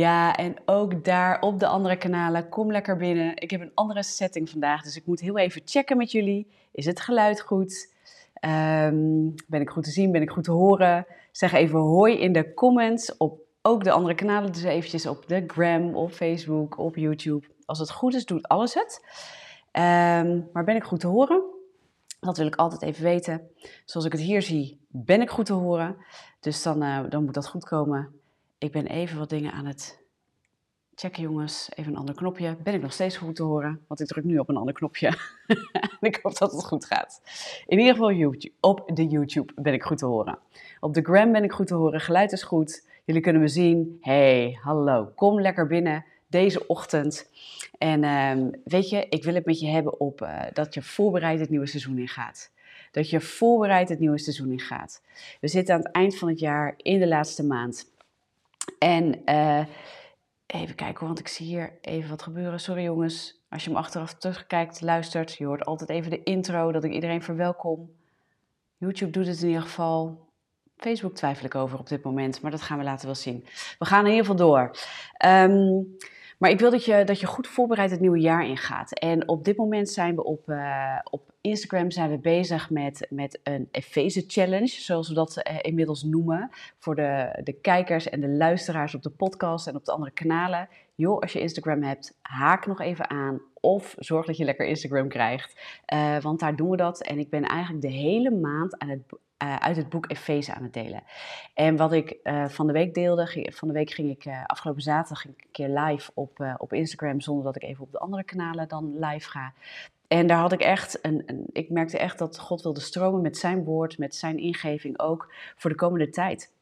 Ja, en ook daar op de andere kanalen, kom lekker binnen. Ik heb een andere setting vandaag, dus ik moet heel even checken met jullie. Is het geluid goed? Ehm, ben ik goed te zien? Ben ik goed te horen? Zeg even hoi in de comments op ook de andere kanalen. Dus eventjes op de Gram, op Facebook, op YouTube. Als het goed is, doet alles het. Ehm, maar ben ik goed te horen? Dat wil ik altijd even weten. Zoals ik het hier zie, ben ik goed te horen. Dus dan, uh, dan moet dat goed komen. Ik ben even wat dingen aan het checken, jongens. Even een ander knopje. Ben ik nog steeds goed te horen? Want ik druk nu op een ander knopje. ik hoop dat het goed gaat. In ieder geval YouTube. op de YouTube ben ik goed te horen. Op de Gram ben ik goed te horen. Geluid is goed. Jullie kunnen me zien. Hey, hallo. Kom lekker binnen deze ochtend. En um, weet je, ik wil het met je hebben op uh, dat je voorbereid het nieuwe seizoen ingaat. Dat je voorbereid het nieuwe seizoen ingaat. We zitten aan het eind van het jaar in de laatste maand. En uh, even kijken, want ik zie hier even wat gebeuren. Sorry jongens, als je hem achteraf terugkijkt, luistert. Je hoort altijd even de intro, dat ik iedereen verwelkom. YouTube doet het in ieder geval. Facebook twijfel ik over op dit moment, maar dat gaan we later wel zien. We gaan in ieder geval door. Um, maar ik wil dat je, dat je goed voorbereid het nieuwe jaar ingaat. En op dit moment zijn we op, uh, op Instagram zijn we bezig met, met een Efeze Challenge, zoals we dat uh, inmiddels noemen. Voor de, de kijkers en de luisteraars op de podcast en op de andere kanalen. Joh, als je Instagram hebt, haak nog even aan. Of zorg dat je lekker Instagram krijgt. Uh, want daar doen we dat. En ik ben eigenlijk de hele maand aan het uh, uit het boek Efeze aan het delen. En wat ik uh, van de week deelde, van de week ging ik uh, afgelopen zaterdag een keer live op, op Instagram, zonder dat ik even op de andere kanalen dan live ga. En daar had ik echt, een, ik merkte echt dat God wilde stromen met zijn woord, met zijn ingeving ook voor de komende tijd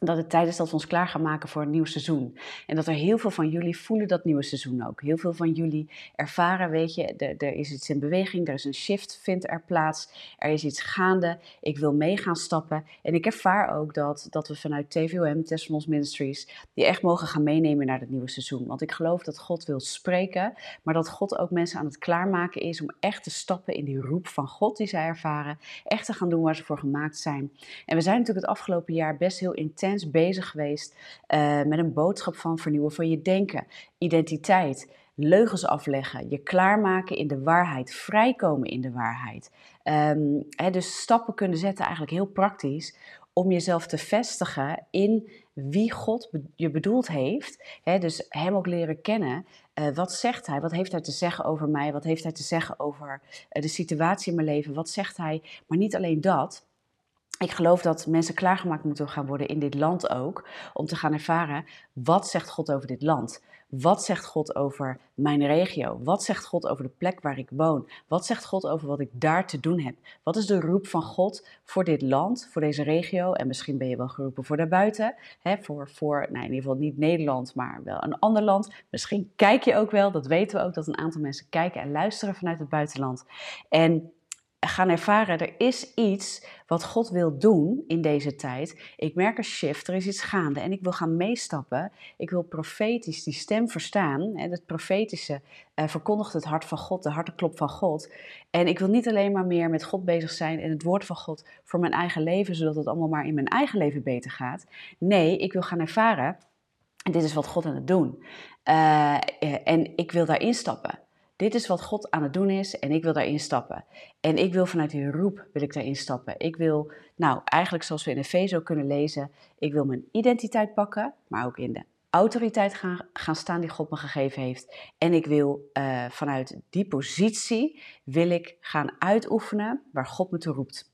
dat het tijd is dat we ons klaar gaan maken voor een nieuw seizoen. En dat er heel veel van jullie voelen dat nieuwe seizoen ook. Heel veel van jullie ervaren, weet je, er, is iets in beweging, er is een shift, vindt er plaats, er is iets gaande, ik wil mee gaan stappen. En ik ervaar ook dat, dat we vanuit TVOM, Testimonies Ministries, die echt mogen gaan meenemen naar het nieuwe seizoen. Want ik geloof dat God wil spreken, maar dat God ook mensen aan het klaarmaken is om echt te stappen in die roep van God die zij ervaren, echt te gaan doen waar ze voor gemaakt zijn. En we zijn natuurlijk het afgelopen jaar best heel intens bezig geweest uh, met een boodschap van vernieuwen van je denken, identiteit, leugens afleggen, je klaarmaken in de waarheid, vrijkomen in de waarheid. Um, dus stappen kunnen zetten, eigenlijk heel praktisch, om jezelf te vestigen in wie God je bedoeld heeft. dus hem ook leren kennen. Uh, wat zegt hij? Wat heeft hij te zeggen over mij? Wat heeft hij te zeggen over uh, de situatie in mijn leven? Wat zegt hij? Maar niet alleen dat ik geloof dat mensen klaargemaakt moeten gaan worden in dit land ook, om te gaan ervaren wat zegt God over dit land. Wat zegt God over mijn regio? Wat zegt God over de plek waar ik woon? Wat zegt God over wat ik daar te doen heb? Wat is de roep van God voor dit land, voor deze regio? En misschien ben je wel geroepen voor daarbuiten, hè, voor, voor nou in ieder geval niet Nederland, maar wel een ander land. Misschien kijk je ook wel, dat weten we ook, dat een aantal mensen kijken en luisteren vanuit het buitenland. En gaan ervaren, er is iets wat God wil doen in deze tijd. Ik merk een shift, er is iets gaande en ik wil gaan meestappen. Ik wil profetisch die stem verstaan. En het profetische uh, verkondigt het hart van God, de hartenklop van God. En ik wil niet alleen maar meer met God bezig zijn en het woord van God voor mijn eigen leven, zodat het allemaal maar in mijn eigen leven beter gaat. Nee, ik wil gaan ervaren, en dit is wat God aan het doen. Uh, en ik wil daarin stappen. Dit is wat God aan het doen is en ik wil daarin stappen. En ik wil vanuit die roep wil ik daarin stappen. Ik wil, nou eigenlijk zoals we in Efezo kunnen lezen, ik wil mijn identiteit pakken, maar ook in de autoriteit gaan, gaan staan die God me gegeven heeft. En ik wil uh, vanuit die positie, wil ik gaan uitoefenen waar God me toe roept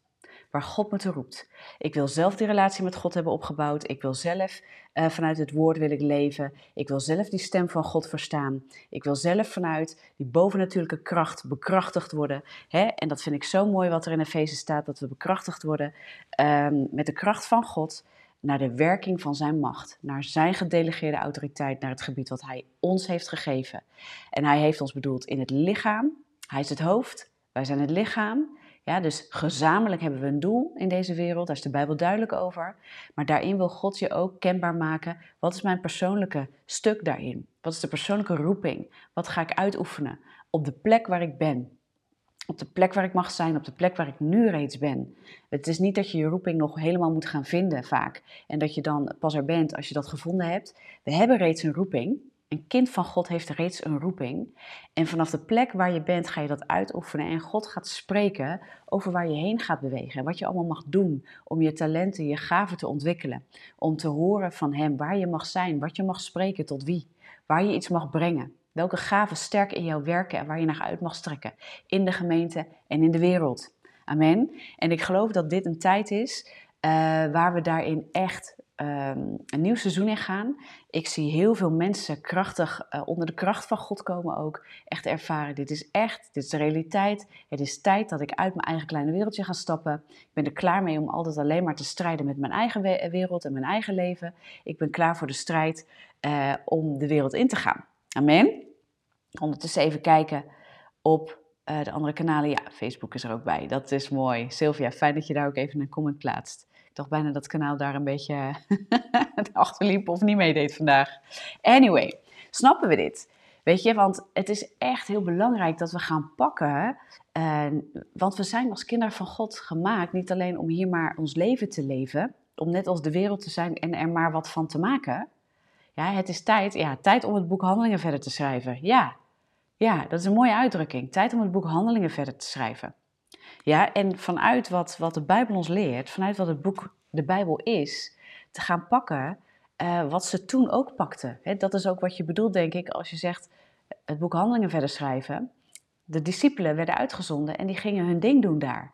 waar God me toe roept. Ik wil zelf die relatie met God hebben opgebouwd. Ik wil zelf uh, vanuit het woord wil ik leven. Ik wil zelf die stem van God verstaan. Ik wil zelf vanuit die bovennatuurlijke kracht bekrachtigd worden. Hè? En dat vind ik zo mooi wat er in Efeze staat, dat we bekrachtigd worden um, met de kracht van God naar de werking van zijn macht, naar zijn gedelegeerde autoriteit, naar het gebied wat hij ons heeft gegeven. En hij heeft ons bedoeld in het lichaam. Hij is het hoofd, wij zijn het lichaam. Ja, dus gezamenlijk hebben we een doel in deze wereld, daar is de Bijbel duidelijk over. Maar daarin wil God je ook kenbaar maken, wat is mijn persoonlijke stuk daarin? Wat is de persoonlijke roeping? Wat ga ik uitoefenen op de plek waar ik ben? op de plek waar ik mag zijn, op de plek waar ik nu reeds ben. Het is niet dat je je roeping nog helemaal moet gaan vinden vaak. En dat je dan pas er bent als je dat gevonden hebt. We hebben reeds een roeping. Een kind van God heeft reeds een roeping. En vanaf de plek waar je bent ga je dat uitoefenen. En God gaat spreken over waar je heen gaat bewegen. En wat je allemaal mag doen om je talenten, je gaven te ontwikkelen. Om te horen van Hem waar je mag zijn, wat je mag spreken, tot wie. Waar je iets mag brengen. Welke gaven sterk in jou werken en waar je naar uit mag strekken. In de gemeente en in de wereld. Amen. En ik geloof dat dit een tijd is uh, waar we daarin echt um, een nieuw seizoen in gaan. Ik zie heel veel mensen krachtig uh, onder de kracht van God komen ook. Echt ervaren, dit is echt, dit is de realiteit. Het is tijd dat ik uit mijn eigen kleine wereldje ga stappen. Ik ben er klaar mee om altijd alleen maar te strijden met mijn eigen wereld en mijn eigen leven. Ik ben klaar voor de strijd uh, om de wereld in te gaan. Amen. Ondertussen even kijken op uh, de andere kanalen. Ja, Facebook is er ook bij. Dat is mooi. Sylvia, fijn dat je daar ook even een comment plaatst. Dacht bijna dat kanaal daar een beetje achterliep of niet meedeed vandaag. Anyway, snappen we dit? Weet je, want het is echt heel belangrijk dat we gaan pakken. Uh, want we zijn als kinderen van God gemaakt niet alleen om hier maar ons leven te leven, om net als de wereld te zijn en er maar wat van te maken. Ja, het is tijd, ja, tijd om het boek Handelingen verder te schrijven. Ja, ja, dat is een mooie uitdrukking. Tijd om het boek Handelingen verder te schrijven. Ja, en vanuit wat, wat de Bijbel ons leert, vanuit wat het boek de Bijbel is, te gaan pakken uh, wat ze toen ook pakten. dat is ook wat je bedoelt, denk ik, als je zegt het boek Handelingen verder schrijven. De discipelen werden uitgezonden en die gingen hun ding doen daar.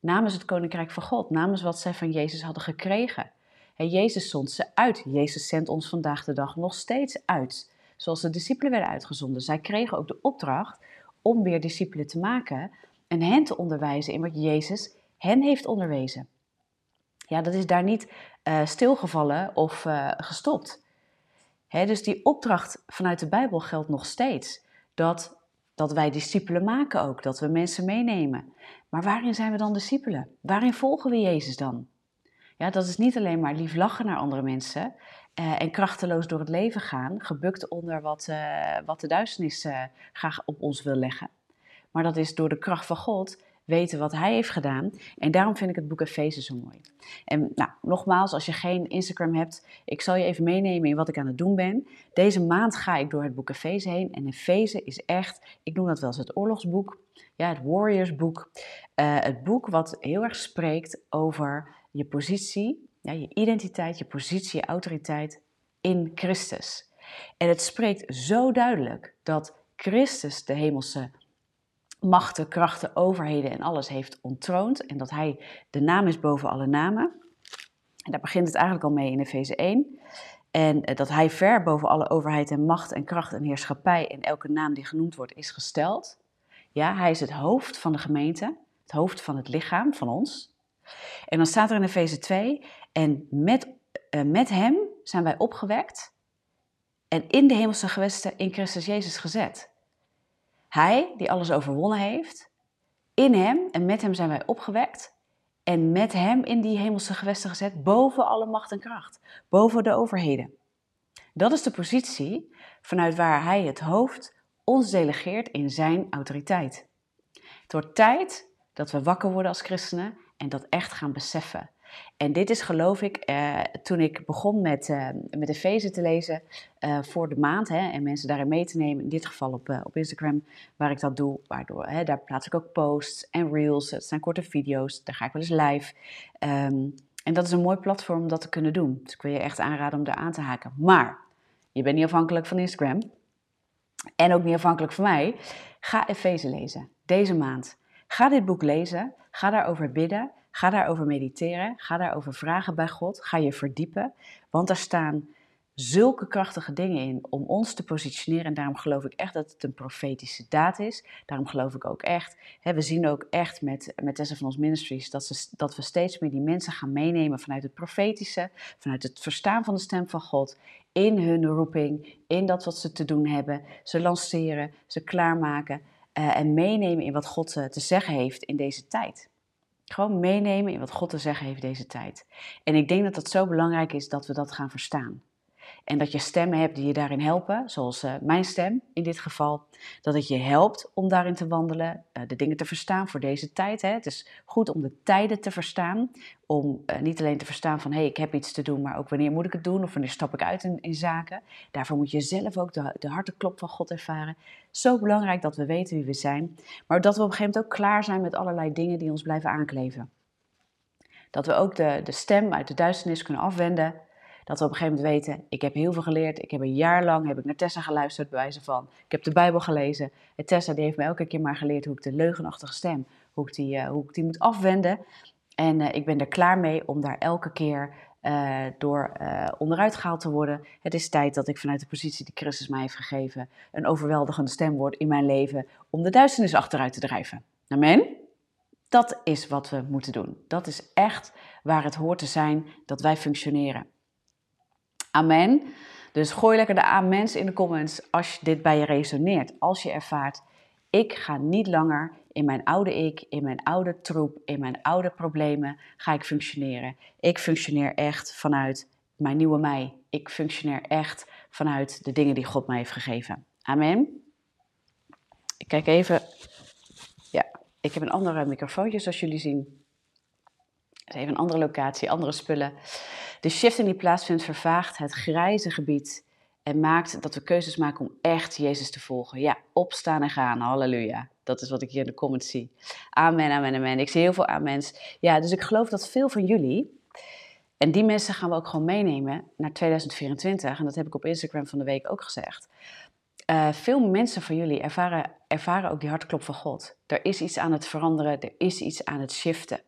Namens het Koninkrijk van God, namens wat zij van Jezus hadden gekregen. En Jezus zond ze uit. Jezus zendt ons vandaag de dag nog steeds uit. Zoals de discipelen werden uitgezonden. Zij kregen ook de opdracht om weer discipelen te maken en hen te onderwijzen in wat Jezus hen heeft onderwezen. Ja, dat is daar niet uh, stilgevallen of uh, gestopt. Hè, dus die opdracht vanuit de Bijbel geldt nog steeds. Dat, dat wij discipelen maken ook, dat we mensen meenemen. Maar waarin zijn we dan discipelen? Waarin volgen we Jezus dan? Ja, dat is niet alleen maar lief lachen naar andere mensen uh, en krachteloos door het leven gaan, gebukt onder wat, wat de duisternis graag op ons wil leggen. Maar dat is door de kracht van God weten wat hij heeft gedaan. En daarom vind ik het boek Efeze zo mooi. En nou, nogmaals, als je geen Instagram hebt, ik zal je even meenemen in wat ik aan het doen ben. Deze maand ga ik door het boek Efeze heen. En Efeze is echt, ik noem dat wel eens het oorlogsboek, ja, het warriorsboek. Uh, het boek wat heel erg spreekt over je positie, ja, je identiteit, je positie, je autoriteit in Christus. En het spreekt zo duidelijk dat Christus de hemelse machten, krachten, overheden en alles heeft ontroond. En dat hij de naam is boven alle namen. En daar begint het eigenlijk al mee in Efeze 1. En eh, dat hij ver boven alle overheid en macht en kracht en heerschappij en elke naam die genoemd wordt is gesteld. Ja, hij is het hoofd van de gemeente, het hoofd van het lichaam van ons. En dan staat er in Efeze 2, en met, uh, met hem zijn wij opgewekt en in de hemelse gewesten in Christus Jezus gezet. Hij, die alles overwonnen heeft, in hem en met hem zijn wij opgewekt en met hem in die hemelse gewesten gezet, boven alle macht en kracht, boven de overheden. Dat is de positie vanuit waar hij het hoofd ons delegeert in zijn autoriteit. Het wordt tijd dat we wakker worden als christenen en dat echt gaan beseffen. En dit is geloof ik, eh, toen ik begon met, uh, met Efeze te lezen uh, voor de maand hè, en mensen daarin mee te nemen, in dit geval op, op Instagram, waar ik dat doe, waardoor, hè, daar plaats ik ook posts en reels, het zijn korte video's, daar ga ik wel eens live. Um, en dat is een mooi platform om dat te kunnen doen. Dus ik wil je echt aanraden om daar aan te haken. Maar je bent niet afhankelijk van Instagram en ook niet afhankelijk van mij. Ga Efeze lezen deze maand. Ga dit boek lezen, ga daarover bidden Ga daarover mediteren. Ga daarover vragen bij God. Ga je verdiepen. Want daar staan zulke krachtige dingen in om ons te positioneren. En daarom geloof ik echt dat het een profetische daad is. Daarom geloof ik ook echt. Hè, we zien ook echt met, met Tessa van ons Ministries dat, ze, dat we steeds meer die mensen gaan meenemen vanuit het profetische, vanuit het verstaan van de stem van God. In hun roeping, in dat wat ze te doen hebben. Ze lanceren, ze klaarmaken uh, en meenemen in wat God uh, te zeggen heeft in deze tijd. Gewoon meenemen in wat God te zeggen heeft deze tijd. En ik denk dat dat zo belangrijk is dat we dat gaan verstaan. En dat je stemmen hebt die je daarin helpen, zoals uh, mijn stem in dit geval. Dat het je helpt om daarin te wandelen, uh, de dingen te verstaan voor deze tijd. Hè. Het is goed om de tijden te verstaan. Om uh, niet alleen te verstaan van hé, hey, ik heb iets te doen, maar ook wanneer moet ik het doen of wanneer stap ik uit in, in zaken. Daarvoor moet je zelf ook de, de harteklop van God ervaren. Zo belangrijk dat we weten wie we zijn, maar dat we op een gegeven moment ook klaar zijn met allerlei dingen die ons blijven aankleven. Dat we ook de, de stem uit de duisternis kunnen afwenden dat we op een gegeven moment weten, ik heb heel veel geleerd. Ik heb een jaar lang heb ik naar Tessa geluisterd, bij wijze van. Ik heb de Bijbel gelezen. En Tessa die heeft me elke keer maar geleerd hoe ik de leugenachtige stem, hoe ik die, uh, hoe ik die moet afwenden. En uh, ik ben er klaar mee om daar elke keer uh, door onderuit gehaald te worden. Het is tijd dat ik vanuit de positie die Christus mij heeft gegeven, een overweldigende stem word in mijn leven om de duisternis achteruit te drijven. Amen? Dat is wat we moeten doen. Dat is echt waar het hoort te zijn dat wij functioneren. Amen. Dus gooi lekker de amens in de comments als dit bij je resoneert. Als je ervaart, ik ga niet langer in mijn oude ik, in mijn oude troep, in mijn oude problemen ga ik functioneren. Ik functioneer echt vanuit mijn nieuwe mij. Ik functioneer echt vanuit de dingen die God mij heeft gegeven. Amen. Ik kijk even. Ja, ik heb een andere microfoontje zoals jullie zien. Even een andere locatie, andere spullen. De shift die plaatsvindt vervaagt het grijze gebied en maakt dat we keuzes maken om echt Jezus te volgen. Ja, opstaan en gaan. Halleluja. Dat is wat ik hier in de comments zie. Amen, amen, amen. Ik zie heel veel amens. Ja, dus ik geloof dat veel van jullie, en die mensen gaan we ook gewoon meenemen naar 2024. En dat heb ik op Instagram van de week ook gezegd. Uh, veel mensen van jullie ervaren, ervaren ook die hartklop van God. Er is iets aan het veranderen, er is iets aan het shiften.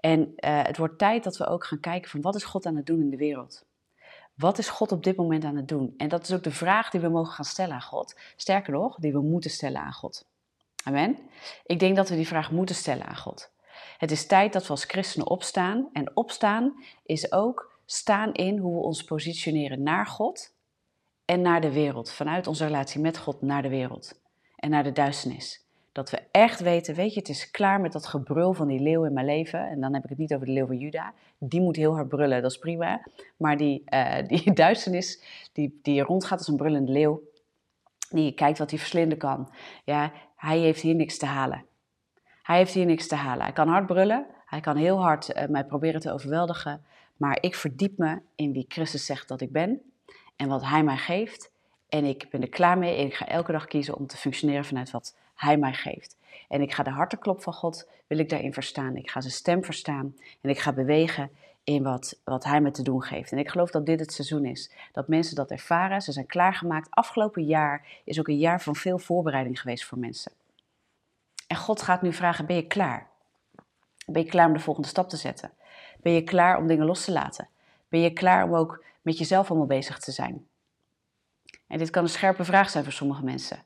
En uh, het wordt tijd dat we ook gaan kijken van wat is God aan het doen in de wereld? Wat is God op dit moment aan het doen? En dat is ook de vraag die we mogen gaan stellen aan God. Sterker nog, die we moeten stellen aan God. Amen. Ik denk dat we die vraag moeten stellen aan God. Het is tijd dat we als christenen opstaan. En opstaan is ook staan in hoe we ons positioneren naar God en naar de wereld. Vanuit onze relatie met God naar de wereld en naar de duisternis. Dat we echt weten, weet je, het is klaar met dat gebrul van die leeuw in mijn leven. En dan heb ik het niet over de leeuw van Juda. Die moet heel hard brullen, dat is prima. Maar die, uh, die duisternis, die, die rondgaat als een brullende leeuw. Die kijkt wat hij verslinden kan. Ja, hij heeft hier niks te halen. Hij heeft hier niks te halen. Hij kan hard brullen. Hij kan heel hard uh, mij proberen te overweldigen. Maar ik verdiep me in wie Christus zegt dat ik ben en wat Hij mij geeft. En ik ben er klaar mee en ik ga elke dag kiezen om te functioneren vanuit wat Hij mij geeft. En ik ga de harteklop van God, wil ik daarin verstaan. Ik ga zijn stem verstaan en ik ga bewegen in wat, wat Hij me te doen geeft. En ik geloof dat dit het seizoen is. Dat mensen dat ervaren, ze zijn klaargemaakt. Afgelopen jaar is ook een jaar van veel voorbereiding geweest voor mensen. En God gaat nu vragen, ben je klaar? Ben je klaar om de volgende stap te zetten? Ben je klaar om dingen los te laten? Ben je klaar om ook met jezelf allemaal bezig te zijn? En dit kan een scherpe vraag zijn voor sommige mensen.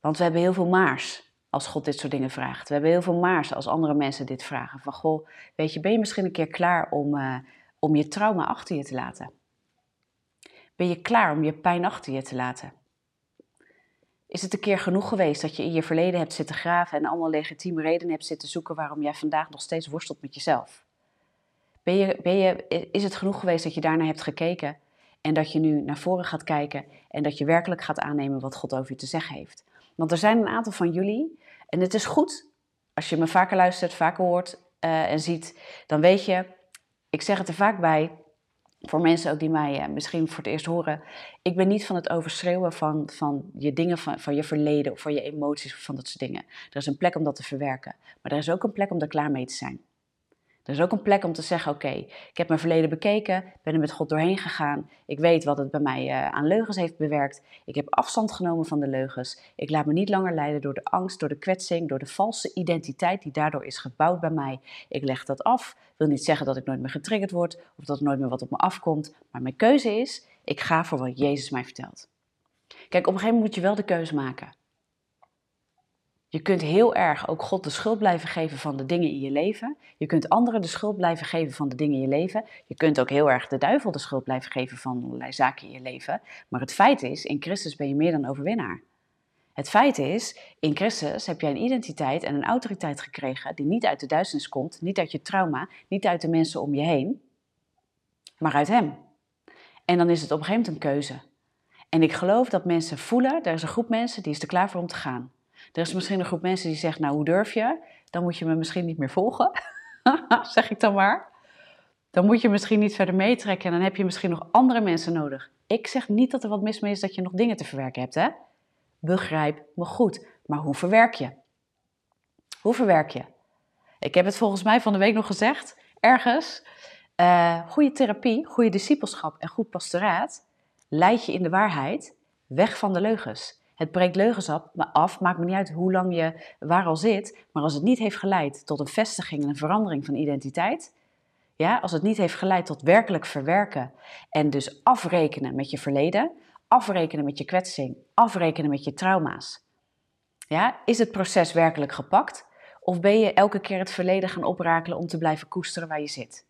Want we hebben heel veel maars als God dit soort dingen vraagt. We hebben heel veel maars als andere mensen dit vragen. Van goh, weet je, ben je misschien een keer klaar om, uh, om je trauma achter je te laten? Ben je klaar om je pijn achter je te laten? Is het een keer genoeg geweest dat je in je verleden hebt zitten graven en allemaal legitieme redenen hebt zitten zoeken waarom jij vandaag nog steeds worstelt met jezelf? Ben je, ben je, is het genoeg geweest dat je daarnaar hebt gekeken en dat je nu naar voren gaat kijken en dat je werkelijk gaat aannemen wat God over je te zeggen heeft? Want er zijn een aantal van jullie, en het is goed als je me vaker luistert, vaker hoort uh, en ziet, dan weet je, ik zeg het er vaak bij, voor mensen ook die mij uh, misschien voor het eerst horen, ik ben niet van het overschreeuwen van, van je dingen, van, van je verleden of van je emoties of van dat soort dingen. Er is een plek om dat te verwerken, maar er is ook een plek om er klaar mee te zijn. Er is ook een plek om te zeggen: Oké, ik heb mijn verleden bekeken, ben er met God doorheen gegaan. Ik weet wat het bij mij uh, aan leugens heeft bewerkt. Ik heb afstand genomen van de leugens. Ik laat me niet langer leiden door de angst, door de kwetsing, door de valse identiteit die daardoor is gebouwd bij mij. Ik leg dat af. Wil niet zeggen dat ik nooit meer getriggerd word of dat er nooit meer wat op me afkomt. Maar mijn keuze is: ik ga voor wat Jezus mij vertelt. Kijk, op een gegeven moment moet je wel de keuze maken. Je kunt heel erg ook God de schuld blijven geven van de dingen in je leven. Je kunt anderen de schuld blijven geven van de dingen in je leven. Je kunt ook heel erg de duivel de schuld blijven geven van allerlei zaken in je leven. Maar het feit is, in Christus ben je meer dan overwinnaar. Het feit is, in Christus heb jij een identiteit en een autoriteit gekregen die niet uit de duisternis komt, niet uit je trauma, niet uit de mensen om je heen, maar uit Hem. En dan is het op een gegeven moment een keuze. En ik geloof dat mensen voelen, er is een groep mensen die is er klaar voor om te gaan. Er is misschien een groep mensen die zegt, nou hoe durf je? Dan moet je me misschien niet meer volgen, zeg ik dan maar. Dan moet je misschien niet verder meetrekken en dan heb je misschien nog andere mensen nodig. Ik zeg niet dat er wat mis mee is dat je nog dingen te verwerken hebt, hè? Begrijp me goed. Maar hoe verwerk je? Hoe verwerk je? Ik heb het volgens mij van de week nog gezegd, ergens. Uh, goede therapie, goede discipelschap en goed pastoraat leidt je in de waarheid weg van de leugens. Het breekt leugens af, maakt me niet uit hoe lang je waar al zit, maar als het niet heeft geleid tot een vestiging en een verandering van identiteit, ja, als het niet heeft geleid tot werkelijk verwerken en dus afrekenen met je verleden, afrekenen met je kwetsing, afrekenen met je trauma's, ja, is het proces werkelijk gepakt? Of ben je elke keer het verleden gaan oprakelen om te blijven koesteren waar je zit?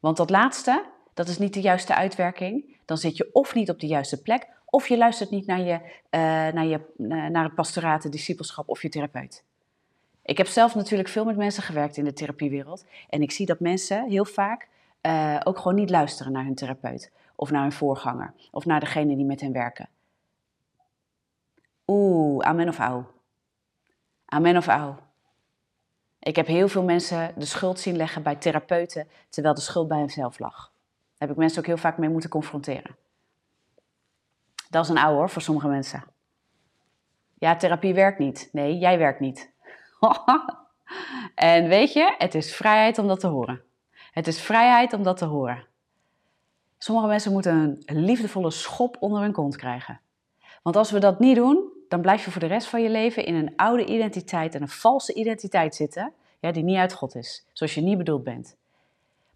Want dat laatste, dat is niet de juiste uitwerking. Dan zit je of niet op de juiste plek, of je luistert niet naar, je, uh, naar, je, uh, naar het pastoraat, de discipelschap of je therapeut. Ik heb zelf natuurlijk veel met mensen gewerkt in de therapiewereld. En ik zie dat mensen heel vaak uh, ook gewoon niet luisteren naar hun therapeut. Of naar hun voorganger. Of naar degene die met hen werken. Oeh, amen of au. Amen of au. Ik heb heel veel mensen de schuld zien leggen bij therapeuten, terwijl de schuld bij henzelf lag. Daar heb ik mensen ook heel vaak mee moeten confronteren. Dat is een oude hoor, voor sommige mensen. Ja, therapie werkt niet. Nee, jij werkt niet. en weet je, het is vrijheid om dat te horen. Het is vrijheid om dat te horen. Sommige mensen moeten een liefdevolle schop onder hun kont krijgen. Want als we dat niet doen, dan blijf je voor de rest van je leven in een oude identiteit en een valse identiteit zitten, ja, die niet uit God is, zoals je niet bedoeld bent.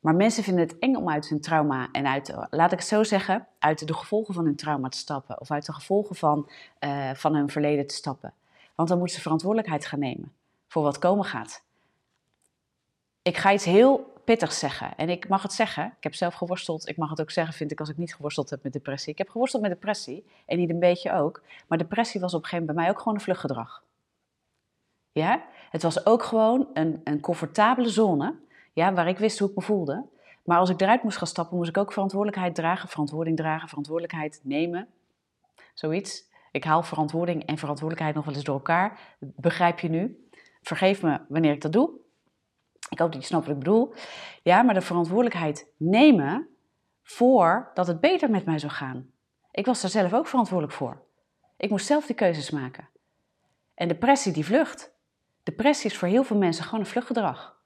Maar mensen vinden het eng om uit hun trauma en uit, laat ik het zo zeggen, uit de gevolgen van hun trauma te stappen of uit de gevolgen van, uh, van hun verleden te stappen. Want dan moeten ze verantwoordelijkheid gaan nemen voor wat komen gaat. Ik ga iets heel pittigs zeggen. En ik mag het zeggen. Ik heb zelf geworsteld. Ik mag het ook zeggen, vind ik, als ik niet geworsteld heb met depressie. Ik heb geworsteld met depressie. En niet een beetje ook. Maar depressie was op een gegeven moment bij mij ook gewoon een vluchtgedrag. Ja? Het was ook gewoon een, een comfortabele zone. Ja, waar ik wist hoe ik me voelde. Maar als ik eruit moest gaan stappen, moest ik ook verantwoordelijkheid dragen. Verantwoording dragen, verantwoordelijkheid nemen. Zoiets. Ik haal verantwoording en verantwoordelijkheid nog wel eens door elkaar. Begrijp je nu? Vergeef me wanneer ik dat doe. Ik hoop dat je snapt wat ik bedoel. Ja, maar de verantwoordelijkheid nemen voor dat het beter met mij zou gaan. Ik was daar zelf ook verantwoordelijk voor. Ik moest zelf die keuzes maken. En depressie die vlucht. Depressie is voor heel veel mensen gewoon een vluchtgedrag.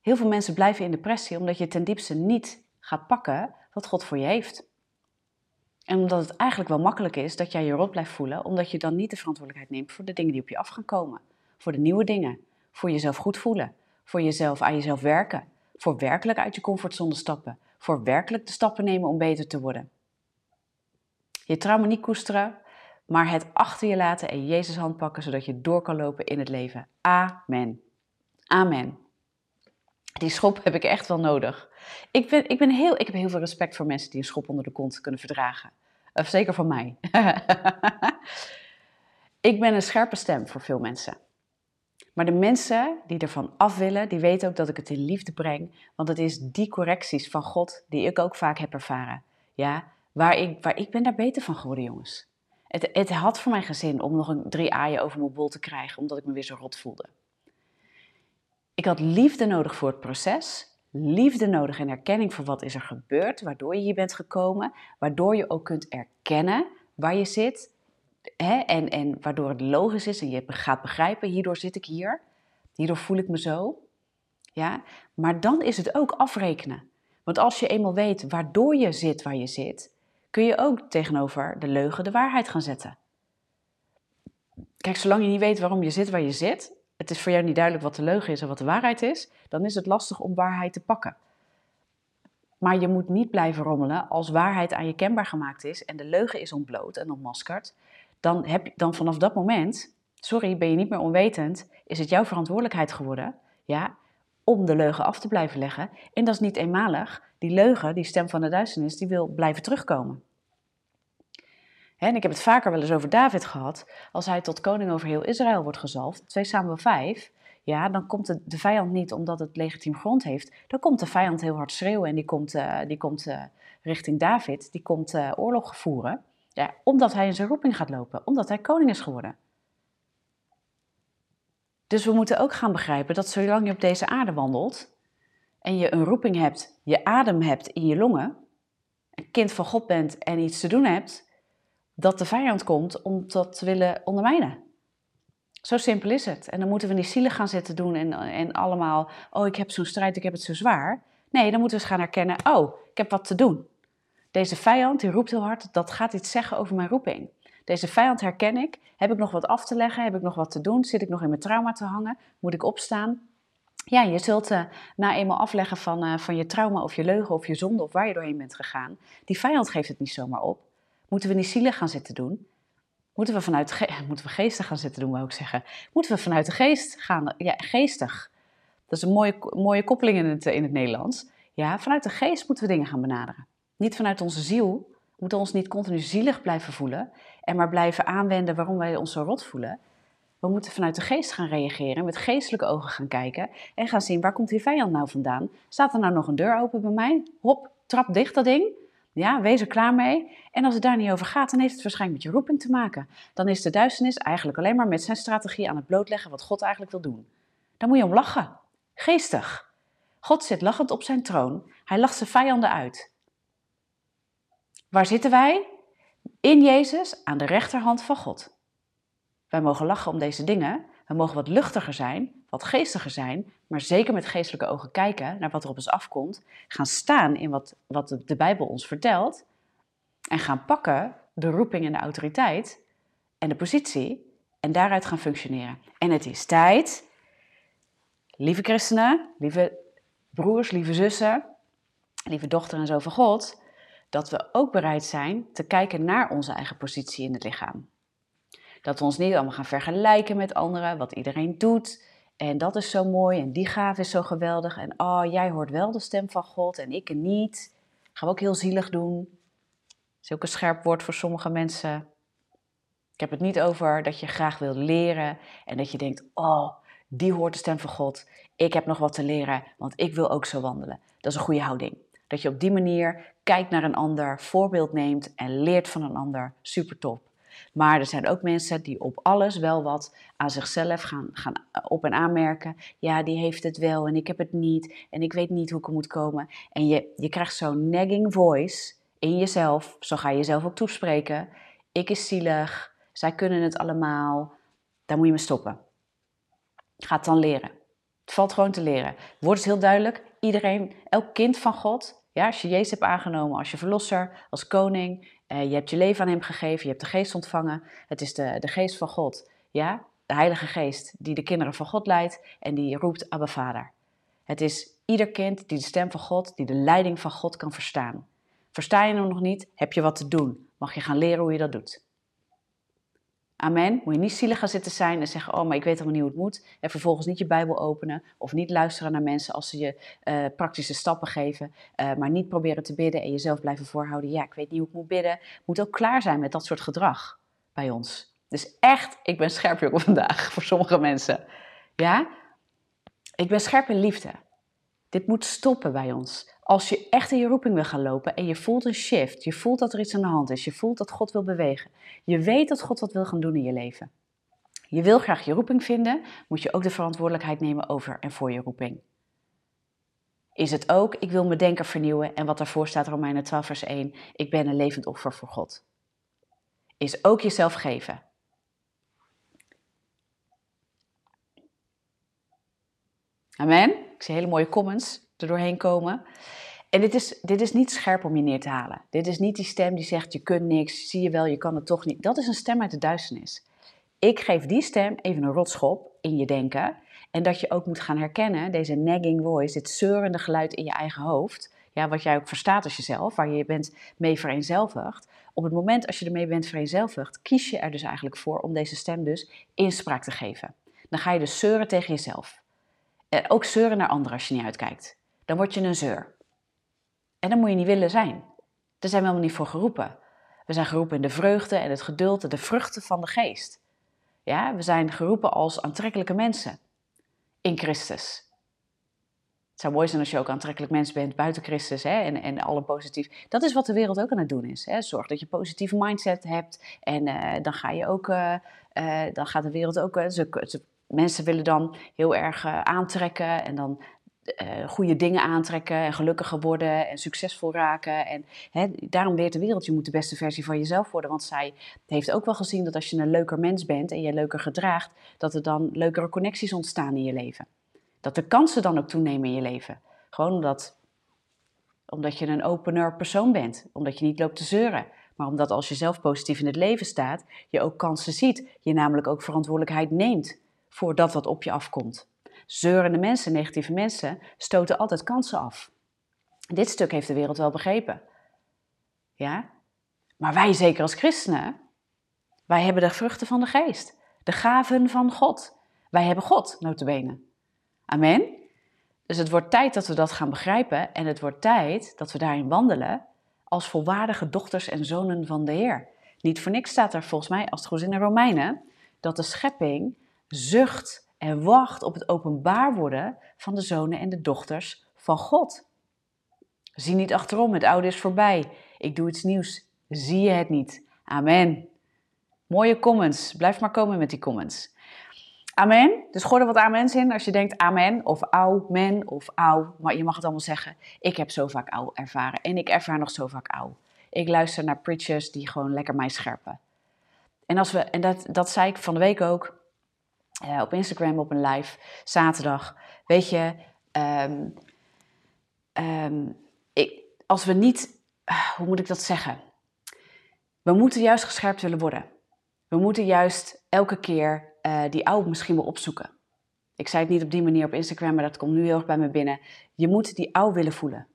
Heel veel mensen blijven in depressie omdat je ten diepste niet gaat pakken wat God voor je heeft. En omdat het eigenlijk wel makkelijk is dat jij je rot blijft voelen, omdat je dan niet de verantwoordelijkheid neemt voor de dingen die op je af gaan komen. Voor de nieuwe dingen. Voor jezelf goed voelen voor jezelf aan jezelf werken. Voor werkelijk uit je comfortzone stappen. Voor werkelijk de stappen nemen om beter te worden. Je trauma niet koesteren, maar het achter je laten en Jezus hand pakken zodat je door kan lopen in het leven. Amen. Amen. Die schop heb ik echt wel nodig. Ik, ben, ik, ben heel, ik heb heel veel respect voor mensen die een schop onder de kont kunnen verdragen. Of zeker voor mij. ik ben een scherpe stem voor veel mensen. Maar de mensen die ervan af willen, die weten ook dat ik het in liefde breng. Want het is die correcties van God die ik ook vaak heb ervaren. Ja, waar ik, waar ik ben daar beter van geworden, jongens. Het, het had voor mijn gezin om nog een drie aaien over mijn bol te krijgen, omdat ik me weer zo rot voelde. Ik had liefde nodig voor het proces. Liefde nodig en erkenning voor wat is er gebeurd, waardoor je hier bent gekomen. Waardoor je ook kunt erkennen waar je zit hè, en, en waardoor het logisch is en je gaat begrijpen, hierdoor zit ik hier, hierdoor voel ik me zo. Ja? Maar dan is het ook afrekenen. Want als je eenmaal weet waardoor je zit waar je zit, kun je ook tegenover de leugen de waarheid gaan zetten. Kijk, zolang je niet weet waarom je zit waar je zit, het is voor jou niet duidelijk wat de leugen is en wat de waarheid is, dan is het lastig om waarheid te pakken. Maar je moet niet blijven rommelen als waarheid aan je kenbaar gemaakt is en de leugen is ontbloot en ontmaskerd dan, heb, dan vanaf dat moment, sorry, ben je niet meer onwetend, is het jouw verantwoordelijkheid geworden, ja, om de leugen af te blijven leggen. En dat is niet eenmalig. Die leugen, die stem van de duisternis, die wil blijven terugkomen. En ik heb het vaker wel eens over David gehad, als hij tot koning over heel Israël wordt gezalfd, 2 Samuel 5, ja, dan komt de, vijand niet omdat het legitiem grond heeft. Dan komt de vijand heel hard schreeuwen en die komt, uh, die komt uh, richting David, die komt uh, oorlog voeren. Ja, omdat hij in zijn roeping gaat lopen, omdat hij koning is geworden. Dus we moeten ook gaan begrijpen dat zolang je op deze aarde wandelt en je een roeping hebt, je adem hebt in je longen, een kind van God bent en iets te doen hebt, dat de vijand komt om dat te willen ondermijnen. Zo simpel is het. En dan moeten we niet zielig gaan zitten doen en, en allemaal, oh ik heb zo'n strijd, ik heb het zo zwaar. Nee, dan moeten we eens gaan herkennen, oh, ik heb wat te doen. Deze vijand, die roept heel hard, dat gaat iets zeggen over mijn roeping. Deze vijand herken ik. Heb ik nog wat af te leggen? Heb ik nog wat te doen? Zit ik nog in mijn trauma te hangen? Moet ik opstaan? Ja, je zult uh, na eenmaal afleggen van, uh, van je trauma of je leugen of je zonde of waar je doorheen bent gegaan. Die vijand geeft het niet zomaar op. Moeten we niet zielig gaan zitten doen? Moeten we vanuit moeten we geestig gaan zitten doen, wou ik zeggen. Moeten we vanuit de geest gaan? Ja, geestig. Dat is een mooie, mooie koppeling in het, in het Nederlands. Ja, vanuit de geest moeten we dingen gaan benaderen. Niet vanuit onze ziel. We moeten ons niet continu zielig blijven voelen en maar blijven aanwenden waarom wij ons zo rot voelen. We moeten vanuit de geest gaan reageren, met geestelijke ogen gaan kijken en gaan zien waar komt die vijand nou vandaan? Staat er nou nog een deur open bij mij? Hop, trap dicht dat ding. Ja, wees er klaar mee. En als het daar niet over gaat, dan heeft het waarschijnlijk met je roeping te maken. Dan is de duisternis eigenlijk alleen maar met zijn strategie aan het blootleggen wat God eigenlijk wil doen. Dan moet je om lachen. Geestig. God zit lachend op zijn troon. Hij lacht zijn vijanden uit. Waar zitten wij? In Jezus aan de rechterhand van God. Wij mogen lachen om deze dingen. We mogen wat luchtiger zijn, wat geestiger zijn, maar zeker met geestelijke ogen kijken naar wat er op ons afkomt. Gaan staan in wat, wat de Bijbel ons vertelt. En gaan pakken de roeping en de autoriteit en de positie en daaruit gaan functioneren. En het is tijd, lieve christenen, lieve broers, lieve zussen, lieve dochter en zo van God, dat we ook bereid zijn te kijken naar onze eigen positie in het lichaam. Dat we ons niet allemaal gaan vergelijken met anderen, wat iedereen doet. En dat is zo mooi en die gave is zo geweldig. En oh, jij hoort wel de stem van God en ik niet. Gaan we ook heel zielig doen. Dat is ook een scherp woord voor sommige mensen. Ik heb het niet over dat je graag wil leren en dat je denkt, oh, die hoort de stem van God. Ik heb nog wat te leren, want ik wil ook zo wandelen. Dat is een goede houding. Dat je op die manier kijkt naar een ander, voorbeeld neemt en leert van een ander. Super top. Maar er zijn ook mensen die op alles wel wat aan zichzelf gaan, gaan op- en aanmerken. Ja, die heeft het wel en ik heb het niet en ik weet niet hoe ik er moet komen. En je, je krijgt zo'n nagging voice in jezelf, zo ga je jezelf ook toespreken. Ik is zielig, zij kunnen het allemaal. Daar moet je mee stoppen. Ga het dan leren. Het valt gewoon te leren. Wordt het heel duidelijk. Iedereen, elk kind van God, ja, als je Jezus hebt aangenomen als je verlosser, als koning, eh, je hebt je leven aan hem gegeven, je hebt de geest ontvangen. Het is de, de geest van God, ja, de heilige geest die de kinderen van God leidt en die roept Abba Vader. Het is ieder kind die de stem van God, die de leiding van God kan verstaan. Versta je hem nog niet, heb je wat te doen. Mag je gaan leren hoe je dat doet. Amen. Moet je niet zielig gaan zitten zijn en zeggen: Oh, maar ik weet helemaal niet hoe het moet. En vervolgens niet je Bijbel openen of niet luisteren naar mensen als ze je uh, praktische stappen geven. Uh, maar niet proberen te bidden en jezelf blijven voorhouden. Ja, ik weet niet hoe ik moet bidden. Moet ook klaar zijn met dat soort gedrag bij ons. Dus echt, ik ben scherp jongen vandaag voor sommige mensen. Ja? Ik ben scherp in liefde. Dit moet stoppen bij ons. Als je echt in je roeping wil gaan lopen en je voelt een shift, je voelt dat er iets aan de hand is, je voelt dat God wil bewegen, je weet dat God wat wil gaan doen in je leven. Je wil graag je roeping vinden, moet je ook de verantwoordelijkheid nemen over en voor je roeping. Is het ook, ik wil mijn denken vernieuwen en wat daarvoor staat, Romeinen 12 vers 1, ik ben een levend offer voor God. Is ook jezelf geven. Amen. Ik zie hele mooie comments doorheen komen. En dit is, dit is niet scherp om je neer te halen. Dit is niet die stem die zegt: je kunt niks, zie je wel, je kan het toch niet. Dat is een stem uit de duisternis. Ik geef die stem even een rotschop in je denken. En dat je ook moet gaan herkennen, deze nagging voice, dit zeurende geluid in je eigen hoofd. Ja, wat jij ook verstaat als jezelf, waar je bent mee vereenzelvigd. Op het moment als je ermee bent vereenzelvigd, kies je er dus eigenlijk voor om deze stem dus inspraak te geven. Dan ga je dus zeuren tegen jezelf. En ook zeuren naar anderen als je niet uitkijkt. Dan word je een zeur. En dan moet je niet willen zijn. Daar zijn we helemaal niet voor geroepen. We zijn geroepen in de vreugde en het geduld en de vruchten van de geest. Ja, we zijn geroepen als aantrekkelijke mensen. in Christus. Het zou mooi zijn als je ook aantrekkelijk mens bent buiten Christus hè, en, en alle positief. Dat is wat de wereld ook aan het doen is. Hè. Zorg dat je een positieve mindset hebt en uh, dan ga je ook, uh, uh, dan gaat de wereld ook. Ze, mensen willen dan heel erg aantrekken en dan uh, goede dingen aantrekken en gelukkiger worden en succesvol raken. En hè, daarom leert de wereld, je moet de beste versie van jezelf worden. Want zij heeft ook wel gezien dat als je een leuker mens bent en je leuker gedraagt, dat er dan leukere connecties ontstaan in je leven. Dat de kansen dan ook toenemen in je leven. Gewoon omdat, omdat je een opener persoon bent. Omdat je niet loopt te zeuren. Maar omdat als je zelf positief in het leven staat, je ook kansen ziet. Je namelijk ook verantwoordelijkheid neemt voor dat wat op je afkomt. Zeurende mensen, negatieve mensen, stoten altijd kansen af. Dit stuk heeft de wereld wel begrepen. Ja? Maar wij, zeker als christenen, wij hebben de vruchten van de geest. De gaven van God. Wij hebben God, notabene. Amen? Dus het wordt tijd dat we dat gaan begrijpen en het wordt tijd dat we daarin wandelen als volwaardige dochters en zonen van de Heer. Niet voor niks staat er volgens mij, als het goed is in de Romeinen, dat de schepping zucht en wacht op het openbaar worden van de zonen en de dochters van God. Zie niet achterom, het oude is voorbij. Ik doe iets nieuws. Zie je het niet? Amen. Mooie comments. Blijf maar komen met die comments. Amen. Dus gooi er wat amens in als je denkt amen of au, men of au. Maar je mag het allemaal zeggen. Ik heb zo vaak au ervaren en ik ervaar nog zo vaak au. Ik luister naar preachers die gewoon lekker mij scherpen. En, als we, en dat, dat zei ik van de week ook. Uh, op Instagram op een live, zaterdag. Weet je, um, um, ik, als we niet, uh, hoe moet ik dat zeggen? We moeten juist gescherpt willen worden. We moeten juist elke keer uh, die oude misschien wel opzoeken. Ik zei het niet op die manier op Instagram, maar dat komt nu heel erg bij me binnen. Je moet die oude willen voelen.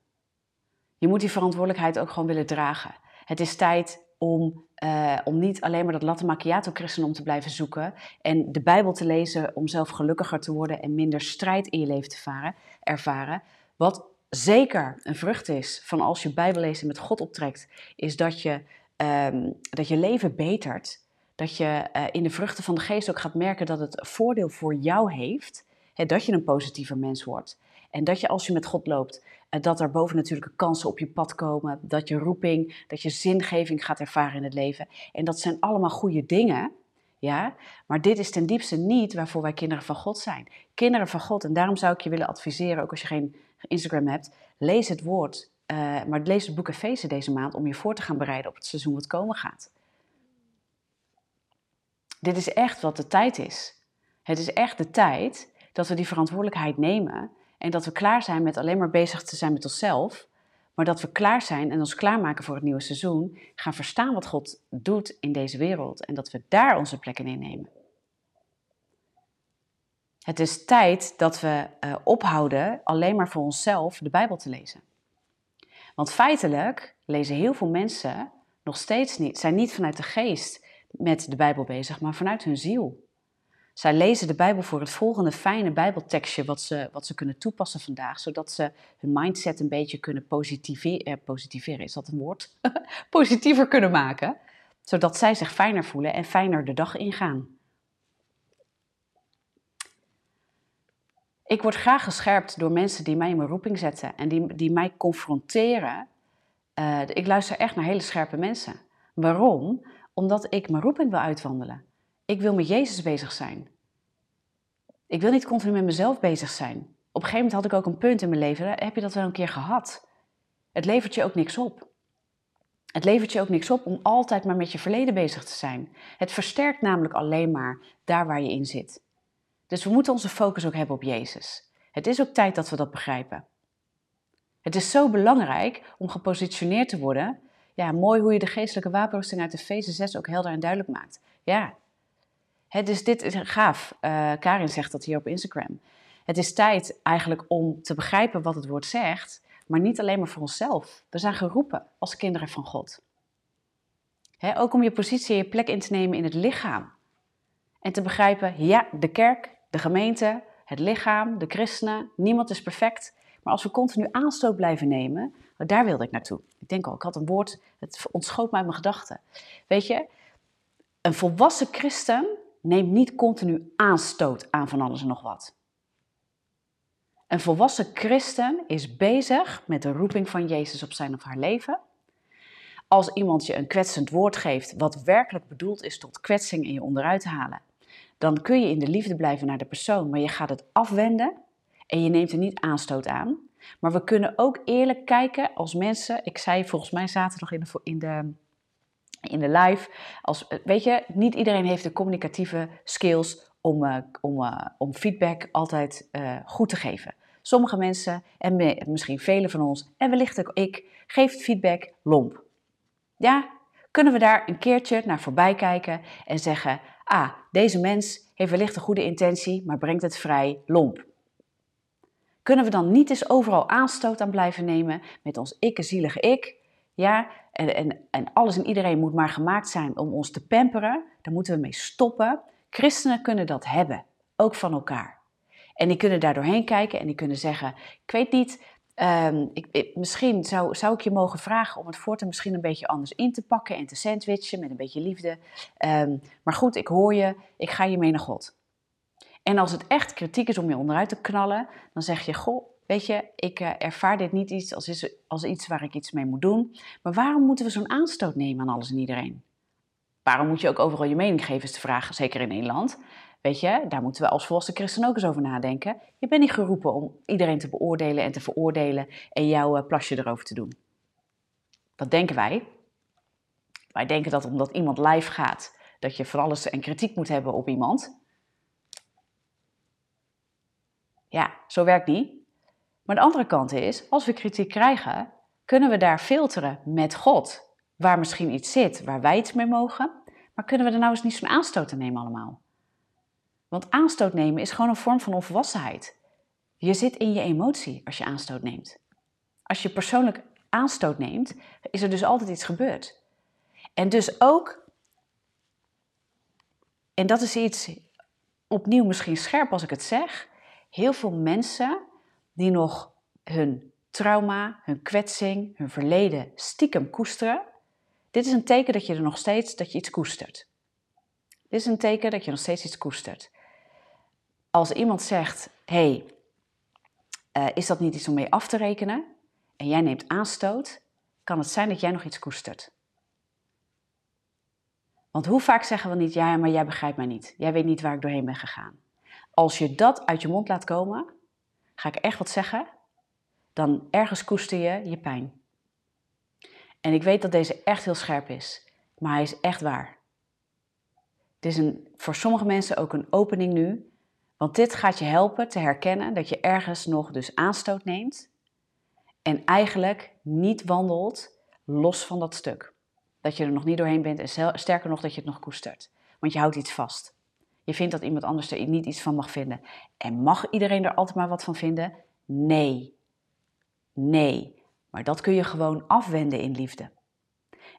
Je moet die verantwoordelijkheid ook gewoon willen dragen. Het is tijd om, uh, om niet alleen maar dat latte macchiato christendom te blijven zoeken en de Bijbel te lezen om zelf gelukkiger te worden en minder strijd in je leven te varen, ervaren. Wat zeker een vrucht is van als je Bijbel leest en met God optrekt, is dat je, um, dat je leven betert. Dat je uh, in de vruchten van de geest ook gaat merken dat het voordeel voor jou heeft. Dat je een positiever mens wordt. En dat je als je met God loopt, dat er bovennatuurlijke kansen op je pad komen, dat je roeping, dat je zingeving gaat ervaren in het leven. En dat zijn allemaal goede dingen, ja. Maar dit is ten diepste niet waarvoor wij kinderen van God zijn. Kinderen van God, en daarom zou ik je willen adviseren, ook als je geen Instagram hebt, lees het woord, uh, maar lees het boek Efeze deze maand om je voor te gaan bereiden op het seizoen wat komen gaat. Dit is echt wat de tijd is. Het is echt de tijd dat we die verantwoordelijkheid nemen en dat we klaar zijn met alleen maar bezig te zijn met onszelf, maar dat we klaar zijn en ons klaarmaken voor het nieuwe seizoen, gaan verstaan wat God doet in deze wereld en dat we daar onze plekken in nemen. Het is tijd dat we uh, ophouden alleen maar voor onszelf de Bijbel te lezen. Want feitelijk lezen heel veel mensen nog steeds niet, zijn niet vanuit de geest met de Bijbel bezig, maar vanuit hun ziel. Zij lezen de Bijbel voor het volgende fijne Bijbeltekstje wat ze, wat ze kunnen toepassen vandaag, zodat ze hun mindset een beetje kunnen positiveren. Eh, is dat een woord? Positiever kunnen maken, zodat zij zich fijner voelen en fijner de dag ingaan. Ik word graag gescherpt door mensen die mij in mijn roeping zetten en die, die mij confronteren. Uh, ik luister echt naar hele scherpe mensen. Waarom? Omdat ik mijn roeping wil uitwandelen. Ik wil met Jezus bezig zijn. Ik wil niet continu met mezelf bezig zijn. Op een gegeven moment had ik ook een punt in mijn leven, heb je dat wel een keer gehad. Het levert je ook niks op. Het levert je ook niks op om altijd maar met je verleden bezig te zijn. Het versterkt namelijk alleen maar daar waar je in zit. Dus we moeten onze focus ook hebben op Jezus. Het is ook tijd dat we dat begrijpen. Het is zo belangrijk om gepositioneerd te worden. Ja, mooi hoe je de geestelijke wapenrusting uit de Efeze 6 ook helder en duidelijk maakt. Ja, dus dit is gaaf. Uh, Karin zegt dat hier op Instagram. Het is tijd eigenlijk om te begrijpen wat het woord zegt, maar niet alleen maar voor onszelf. We zijn geroepen als kinderen van God. ook om je positie en je plek in te nemen in het lichaam. En te begrijpen, ja, de kerk, de gemeente, het lichaam, de christenen, niemand is perfect. Maar als we continu aanstoot blijven nemen, daar wilde ik naartoe. Ik denk al, ik had een woord, het ontschoot mij mijn gedachten. Weet je, een volwassen christen neemt niet continu aanstoot aan van alles en nog wat. Een volwassen christen is bezig met de roeping van Jezus op zijn of haar leven. Als iemand je een kwetsend woord geeft, wat werkelijk bedoeld is tot kwetsing en je onderuit te halen, dan kun je in de liefde blijven naar de persoon, maar je gaat het afwenden en je neemt er niet aanstoot aan. Maar we kunnen ook eerlijk kijken als mensen. Ik zei volgens mij zaterdag in de, in de, in de live. Als, weet je, niet iedereen heeft de communicatieve skills om, uh, om, uh, om feedback altijd goed te geven. Sommige mensen, en misschien velen van ons, en wellicht ook ik, geeft feedback lomp. Ja, kunnen we daar een keertje naar voorbij kijken en zeggen: Ah, deze mens heeft wellicht een goede intentie, maar brengt het vrij lomp. Kunnen we dan niet eens overal aanstoot aan blijven nemen met ons ikke zielige ik? Ja, en, en, en alles en iedereen moet maar gemaakt zijn om ons te pamperen. Daar moeten we mee stoppen. Christenen kunnen dat hebben, ook van elkaar. En die kunnen daar doorheen kijken en die kunnen zeggen: Ik weet niet, um, ik, misschien zou, zou ik je mogen vragen om het voortaan misschien een beetje anders in te pakken en te sandwichen met een beetje liefde. Um, maar goed, ik hoor je, ik ga je mee naar God. En als het echt kritiek is om je onderuit te knallen, dan zeg je: Goh, weet je, ik uh, ervaar dit niet iets als, als iets waar ik iets mee moet doen. Maar waarom moeten we zo'n aanstoot nemen aan alles en iedereen? Waarom moet je ook overal je mening geven, is de vraag, zeker in Nederland. Weet je, daar moeten we als volwassen christen ook eens over nadenken. Je bent niet geroepen om iedereen te beoordelen en te veroordelen en jouw uh, plasje erover te doen. Dat denken wij. Wij denken dat omdat iemand live gaat, dat je van alles en kritiek moet hebben op iemand. Ja, zo werkt niet. Maar de andere kant is, als we kritiek krijgen, kunnen we daar filteren met God. Waar misschien iets zit waar wij iets mee mogen, maar kunnen we er nou eens niet zo'n aanstoot aan nemen allemaal? Want aanstoot nemen is gewoon een vorm van onvolwassenheid. Je zit in je emotie als je aanstoot neemt. Als je persoonlijk aanstoot neemt, is er dus altijd iets gebeurd. En dus ook, en dat is iets opnieuw misschien scherp als ik het zeg, heel veel mensen die nog hun trauma, hun kwetsing, hun verleden stiekem koesteren. Dit is een teken dat je er nog steeds dat je iets koestert. Dit is een teken dat je nog steeds iets koestert. Als iemand zegt: hey, uh, is dat niet iets om mee af te rekenen? En jij neemt aanstoot, kan het zijn dat jij nog iets koestert. Want hoe vaak zeggen we niet: ja, maar jij begrijpt mij niet. Jij weet niet waar ik doorheen ben gegaan. Als je dat uit je mond laat komen, ga ik echt wat zeggen, dan ergens koester je je pijn. En ik weet dat deze echt heel scherp is, maar hij is echt waar. Het is een, voor sommige mensen ook een opening nu, want dit gaat je helpen te herkennen dat je ergens nog dus aanstoot neemt en eigenlijk niet wandelt los van dat stuk. Dat je er nog niet doorheen bent en sterker nog dat je het nog koestert. Want je houdt iets vast. Je vindt dat iemand anders er niet iets van mag vinden. En mag iedereen er altijd maar wat van vinden? Nee. Nee. Maar dat kun je gewoon afwenden in liefde.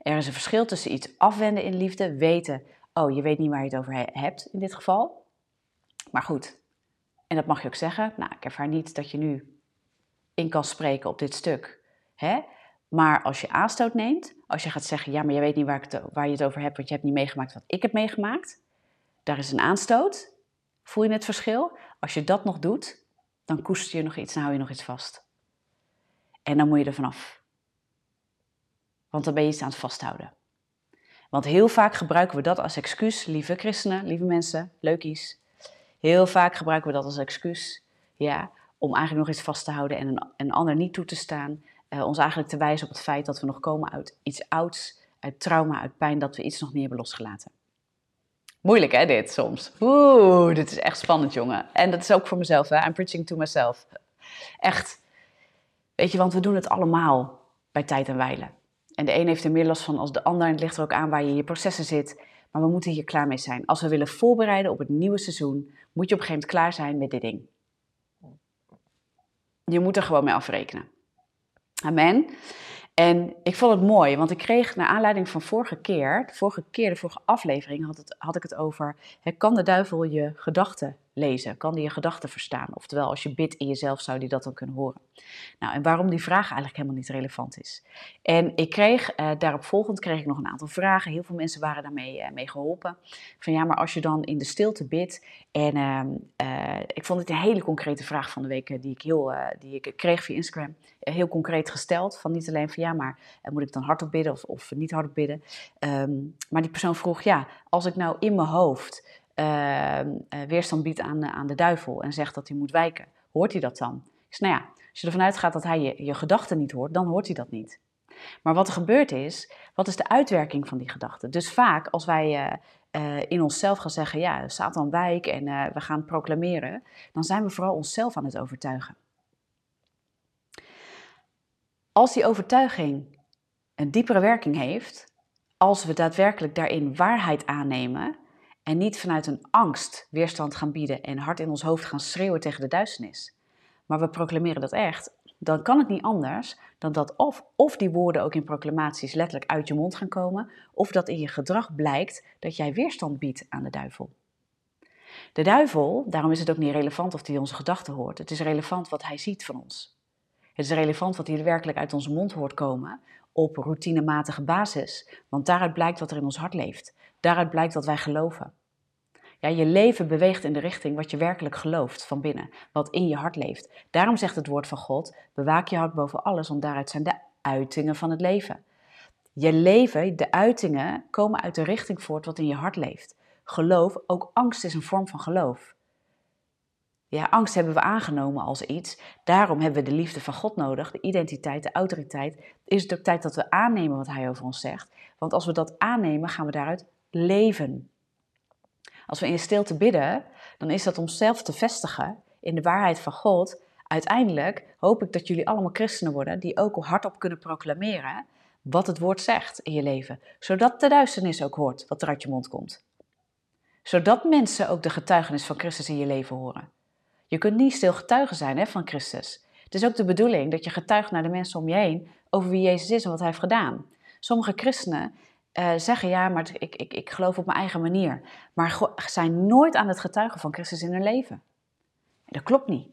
Er is een verschil tussen iets afwenden in liefde, weten, oh, je weet niet waar je het over hebt in dit geval. Maar goed, en dat mag je ook zeggen. Nou, ik ervaar niet dat je nu in kan spreken op dit stuk. Hè? Maar als je aanstoot neemt, als je gaat zeggen, ja, maar je weet niet waar, het, waar je het over hebt, want je hebt niet meegemaakt wat ik heb meegemaakt, daar is een aanstoot. Voel je het verschil? Als je dat nog doet, dan koester je nog iets en hou je nog iets vast. En dan moet je er vanaf. Want dan ben je iets aan het vasthouden. Want heel vaak gebruiken we dat als excuus, lieve christenen, lieve mensen, leukies. Heel vaak gebruiken we dat als excuus, ja, om eigenlijk nog iets vast te houden en een, ander niet toe te staan. Uh, ons eigenlijk te wijzen op het feit dat we nog komen uit iets ouds, uit trauma, uit pijn, dat we iets nog niet hebben losgelaten. Moeilijk hè, dit soms. Oeh, dit is echt spannend, jongen. En dat is ook voor mezelf, hè. I'm preaching to myself. Echt. Weet je, want we doen het allemaal bij tijd en wijlen. En de een heeft er meer last van als de ander. En het ligt er ook aan waar je in je processen zit. Maar we moeten hier klaar mee zijn. Als we willen voorbereiden op het nieuwe seizoen, moet je op een gegeven moment klaar zijn met dit ding. Je moet er gewoon mee afrekenen. Amen. En ik vond het mooi, want ik kreeg naar aanleiding van vorige keer, de vorige keer, de vorige aflevering, had, het, had ik het over, kan de duivel je gedachten lezen? Kan die je gedachten verstaan? Oftewel, als je bidt in jezelf, zou die dat dan kunnen horen? Nou, en waarom die vraag eigenlijk helemaal niet relevant is. En ik kreeg, uh, daarop volgend kreeg ik nog een aantal vragen. Heel veel mensen waren daarmee uh, mee geholpen. Van ja, maar als je dan in de stilte bidt. En uh, ik vond het een hele concrete vraag van de week die ik, heel, die ik kreeg via Instagram. heel concreet gesteld. Van niet alleen van ja, maar moet ik dan hardop bidden of, of niet hardop bidden? Um, maar die persoon vroeg ja, als ik nou in mijn hoofd Ehm, eh, weerstand biedt aan, aan de duivel en zegt dat hij moet wijken, hoort hij dat dan? Zeg, nou ja, als je ervan uitgaat dat hij je, je gedachten niet hoort, dan hoort hij dat niet. Maar wat er gebeurt is, wat is de uitwerking van die gedachten? Dus vaak als wij uh, uh, in onszelf gaan zeggen, ja, Satan wijk en we gaan proclameren, dan zijn we vooral onszelf aan het overtuigen. Als die overtuiging een diepere werking heeft, als we daadwerkelijk daarin waarheid aannemen, en niet vanuit een angst weerstand gaan bieden en hard in ons hoofd gaan schreeuwen tegen de duisternis. Maar we proclameren dat echt. Dan kan het niet anders dan dat of, of die woorden ook in proclamaties letterlijk uit je mond gaan komen, of dat in je gedrag blijkt dat jij weerstand biedt aan de duivel. De duivel, daarom is het ook niet relevant of hij onze gedachten hoort. Het is relevant wat hij ziet van ons. Het is relevant wat hij werkelijk uit onze mond hoort komen op routinematige basis, want daaruit blijkt wat er in ons hart leeft. Daaruit blijkt wat wij geloven. Ja, je leven beweegt in de richting wat je werkelijk gelooft van binnen, wat in je hart leeft. Daarom zegt het woord van God: bewaak je hart boven alles, want daaruit zijn de uitingen van het leven. Je leven, de uitingen, komen uit de richting voort wat in je hart leeft. Geloof, ook angst is een vorm van geloof. Ja, angst hebben we aangenomen als iets. Daarom hebben we de liefde van God nodig, de identiteit, de autoriteit. Is het ook tijd dat we aannemen wat Hij over ons zegt? Want als we dat aannemen, gaan we daaruit leven. Als we in stilte bidden, dan is dat om zelf te vestigen in de waarheid van God. Uiteindelijk hoop ik dat jullie allemaal christenen worden die ook hardop kunnen proclameren wat het woord zegt in je leven. Zodat de duisternis ook hoort wat er uit je mond komt. Zodat mensen ook de getuigenis van Christus in je leven horen. Je kunt niet stil getuigen zijn hè, van Christus. Het is ook de bedoeling dat je getuigt naar de mensen om je heen over wie Jezus is en wat hij heeft gedaan. Sommige christenen uh, zeggen, ja, maar ik, ik, ik geloof op mijn eigen manier. Maar zijn nooit aan het getuigen van Christus in hun leven. dat klopt niet.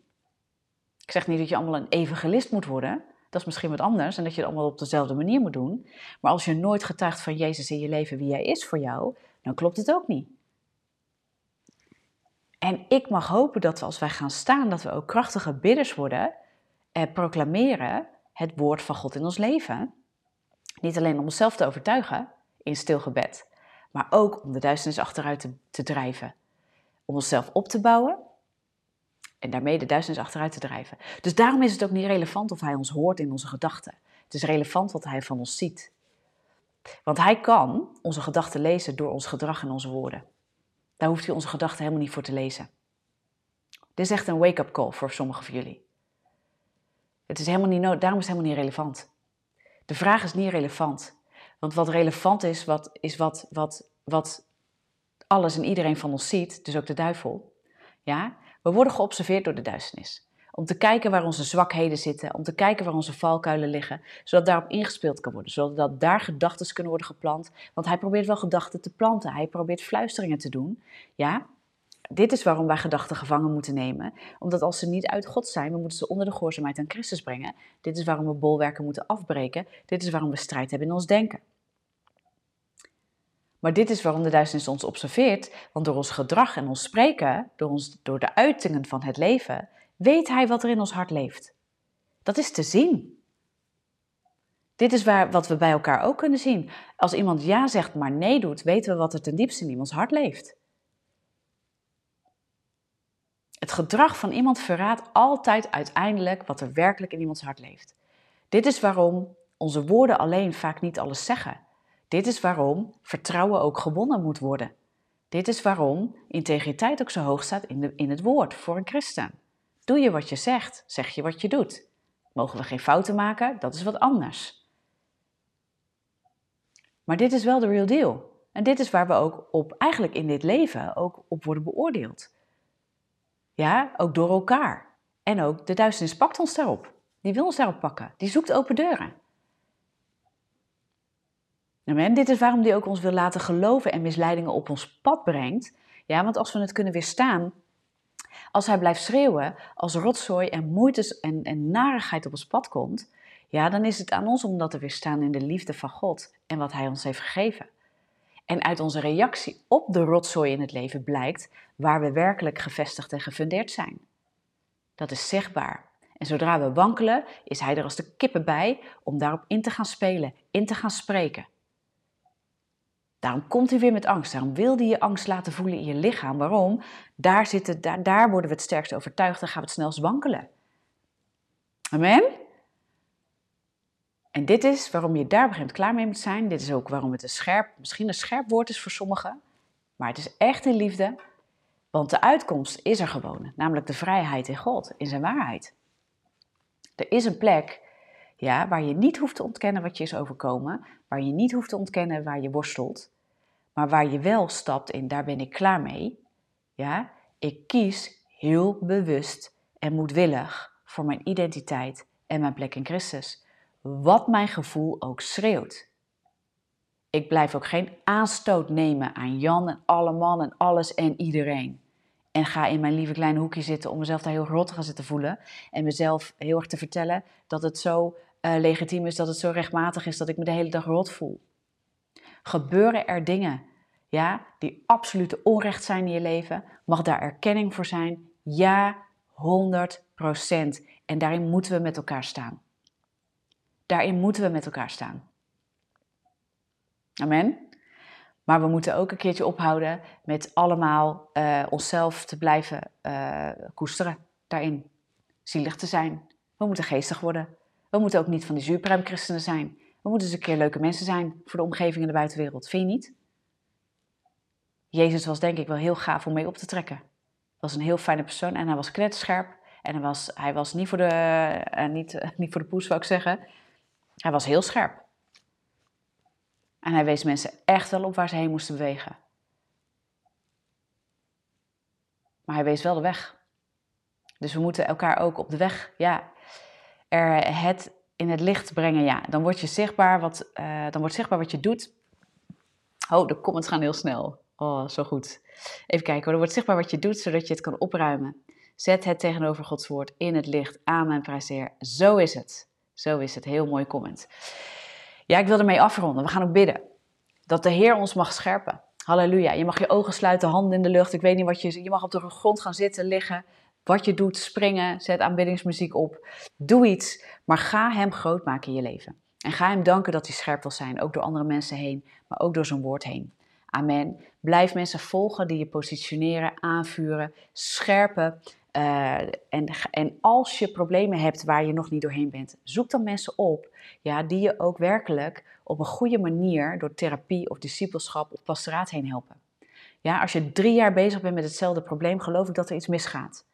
Ik zeg niet dat je allemaal een evangelist moet worden. Dat is misschien wat anders en dat je het allemaal op dezelfde manier moet doen. Maar als je nooit getuigt van Jezus in je leven, wie Hij is voor jou, dan klopt het ook niet. En ik mag hopen dat we als wij gaan staan, dat we ook krachtige bidders worden en proclameren het woord van God in ons leven. Niet alleen om onszelf te overtuigen, in stil gebed. Maar ook om de duisternis achteruit te, te drijven. Om onszelf op te bouwen en daarmee de duisternis achteruit te drijven. Dus daarom is het ook niet relevant of hij ons hoort in onze gedachten. Het is relevant wat hij van ons ziet. Want hij kan onze gedachten lezen door ons gedrag en onze woorden. Daar hoeft hij onze gedachten helemaal niet voor te lezen. Dit is echt een wake-up call voor sommigen van jullie. Het is helemaal niet daarom is het helemaal niet relevant. De vraag is niet relevant. Want wat relevant is, wat, is wat, wat, wat alles en iedereen van ons ziet, dus ook de duivel. Ja? We worden geobserveerd door de duisternis. Om te kijken waar onze zwakheden zitten, om te kijken waar onze valkuilen liggen, zodat daarop ingespeeld kan worden, zodat daar gedachten kunnen worden geplant. Want hij probeert wel gedachten te planten, hij probeert fluisteringen te doen. Ja? Dit is waarom wij gedachten gevangen moeten nemen. Omdat als ze niet uit God zijn, we moeten ze onder de gehoorzaamheid aan Christus brengen. Dit is waarom we bolwerken moeten afbreken. Dit is waarom we strijd hebben in ons denken. Maar dit is waarom de duisternis ons observeert, want door ons gedrag en ons spreken, door, ons, door de uitingen van het leven, weet hij wat er in ons hart leeft. Dat is te zien. Dit is waar, wat we bij elkaar ook kunnen zien. Als iemand ja zegt, maar nee doet, weten we wat er ten diepste in iemands hart leeft. Het gedrag van iemand verraadt altijd uiteindelijk wat er werkelijk in iemands hart leeft. Dit is waarom onze woorden alleen vaak niet alles zeggen. Dit is waarom vertrouwen ook gewonnen moet worden. Dit is waarom integriteit ook zo hoog staat in, in het woord voor een christen. Doe je wat je zegt, zeg je wat je doet. Mogen we geen fouten maken? Dat is wat anders. Maar dit is wel de real deal. En dit is waar we ook op, eigenlijk in dit leven, ook op worden beoordeeld. Ja, ook door elkaar. En ook de duisternis pakt ons daarop. Die wil ons daarop pakken. Die zoekt open deuren. En dit is waarom die ook ons wil laten geloven en misleidingen op ons pad brengt. Ja, want als we het kunnen weerstaan, Als hij blijft schreeuwen, als rotzooi en moeite en, en narigheid op ons pad komt, ja, dan is het aan ons om dat te weerstaan in de liefde van God en wat Hij ons heeft gegeven. En uit onze reactie op de rotzooi in het leven blijkt waar we werkelijk gevestigd en gefundeerd zijn. Dat is zichtbaar. En zodra we wankelen, is Hij er als de kippen bij om daarop in te gaan spelen, in te gaan spreken. Daarom komt hij weer met angst. Daarom wil hij je angst laten voelen in je lichaam. Waarom? Daar, zitten, daar, daar worden we het sterkst overtuigd. Dan gaan we het snelst wankelen. Amen? En dit is waarom je daar begint klaar mee moet zijn. Dit is ook waarom het een scherp, misschien een scherp woord is voor sommigen. Maar het is echt in liefde. Want de uitkomst is er gewoon. Namelijk de vrijheid in God, in zijn waarheid. Er is een plek ja, waar je niet hoeft te ontkennen wat je is overkomen. Waar je niet hoeft te ontkennen waar je worstelt. Maar waar je wel stapt in, daar ben ik klaar mee. Ja, ik kies heel bewust en moedwillig voor mijn identiteit en mijn plek in Christus. Wat mijn gevoel ook schreeuwt. Ik blijf ook geen aanstoot nemen aan Jan en alle man en alles en iedereen. En ga in mijn lieve kleine hoekje zitten om mezelf daar heel rot te gaan zitten voelen. En mezelf heel erg te vertellen dat het zo uh, legitiem is, dat het zo rechtmatig is dat ik me de hele dag rot voel gebeuren er dingen ja, die absolute onrecht zijn in je leven? Mag daar erkenning voor zijn? Ja, 100% En daarin moeten we met elkaar staan. Daarin moeten we met elkaar staan. Amen. Maar we moeten ook een keertje ophouden met allemaal uh, onszelf te blijven uh, koesteren daarin. Zielig te zijn. We moeten geestig worden. We moeten ook niet van die zuurpruimchristenen zijn. We moeten eens een keer leuke mensen zijn voor de omgeving en de buitenwereld. Vind je niet? Jezus was denk ik wel heel gaaf om mee op te trekken. Was een heel fijne persoon en hij was knetscherp. En hij was, hij was niet, voor de, uh, niet, uh, niet voor de poes, zou ik zeggen. Hij was heel scherp. En hij wees mensen echt wel op waar ze heen moesten bewegen. Maar hij wees wel de weg. Dus we moeten elkaar ook op de weg, ja, er het in het licht brengen, ja, dan word je zichtbaar wat, uh, dan wordt zichtbaar wat je doet. Oh, de comments gaan heel snel. Oh, zo goed. Even kijken hoor. Dan wordt zichtbaar wat je doet, zodat je het kan opruimen. Zet het tegenover Gods woord in het licht. Amen, prijs Heer. Zo is het. Zo is het. Heel mooi comment. Ja, ik wil ermee afronden. We gaan ook bidden. Dat de Heer ons mag scherpen. Halleluja. Je mag je ogen sluiten, handen in de lucht. Ik weet niet wat je... Je mag op de grond gaan zitten, liggen. Wat je doet, springen, zet aanbiddingsmuziek op. Doe iets, maar ga hem groot maken in je leven. En ga hem danken dat hij scherp wil zijn, ook door andere mensen heen, maar ook door zijn woord heen. Amen. Blijf mensen volgen die je positioneren, aanvuren, scherpen. Uh, en, en als je problemen hebt waar je nog niet doorheen bent, zoek dan mensen op ja, die je ook werkelijk op een goede manier door therapie of discipelschap of pastoraat heen helpen. Ja, als je drie jaar bezig bent met hetzelfde probleem, geloof ik dat er iets misgaat.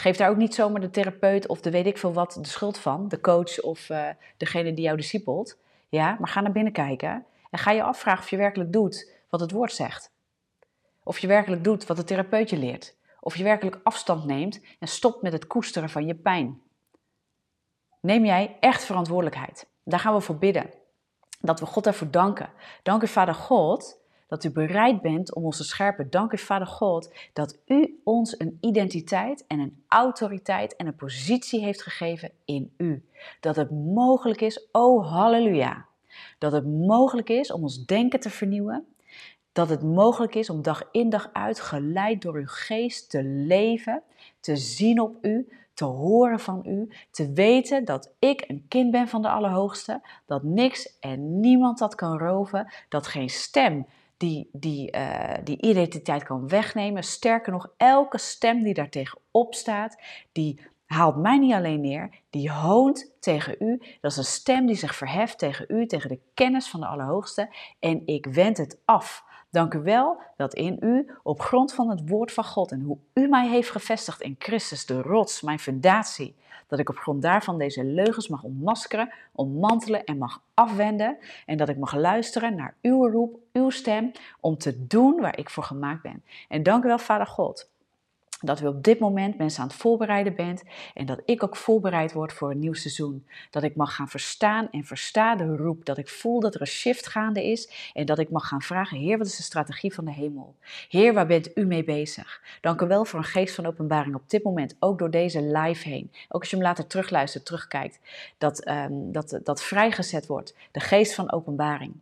Geef daar ook niet zomaar de therapeut of de weet ik veel wat de schuld van, de coach of uh, degene die jou discipelt. Ja, maar ga naar binnen kijken en ga je afvragen of je werkelijk doet wat het woord zegt. Of je werkelijk doet wat de therapeut je leert. Of je werkelijk afstand neemt en stopt met het koesteren van je pijn. Neem jij echt verantwoordelijkheid? Daar gaan we voor bidden. Dat we God ervoor danken. Dank u, Vader God, dat u bereid bent om ons te scherpen. Dank u, Vader God, dat u ons een identiteit en een autoriteit en een positie heeft gegeven in u. Dat het mogelijk is, oh halleluja, dat het mogelijk is om ons denken te vernieuwen. Dat het mogelijk is om dag in dag uit geleid door uw geest te leven, te zien op u, te horen van u, te weten dat ik een kind ben van de Allerhoogste, dat niks en niemand dat kan roven, dat geen stem die, die, uh, die identiteit kan wegnemen. Sterker nog, elke stem die daar tegenop staat, die haalt mij niet alleen neer, die hoont tegen u. Dat is een stem die zich verheft tegen u, tegen de kennis van de Allerhoogste. En ik wend het af. Dank u wel dat in u, op grond van het woord van God en hoe u mij heeft gevestigd in Christus, de rots, mijn fundatie, dat ik op grond daarvan deze leugens mag ontmaskeren, ontmantelen en mag afwenden. En dat ik mag luisteren naar uw roep, uw stem, om te doen waar ik voor gemaakt ben. En dank u wel, Vader God, dat u op dit moment mensen aan het voorbereiden bent en dat ik ook voorbereid word voor een nieuw seizoen. Dat ik mag gaan verstaan en versta de roep. Dat ik voel dat er een shift gaande is en dat ik mag gaan vragen, Heer, wat is de strategie van de hemel? Heer, waar bent u mee bezig? Dank u wel voor een geest van openbaring op dit moment, ook door deze live heen. Ook als je hem later terugluistert, terugkijkt, dat, um, dat, dat vrijgezet wordt. De geest van openbaring.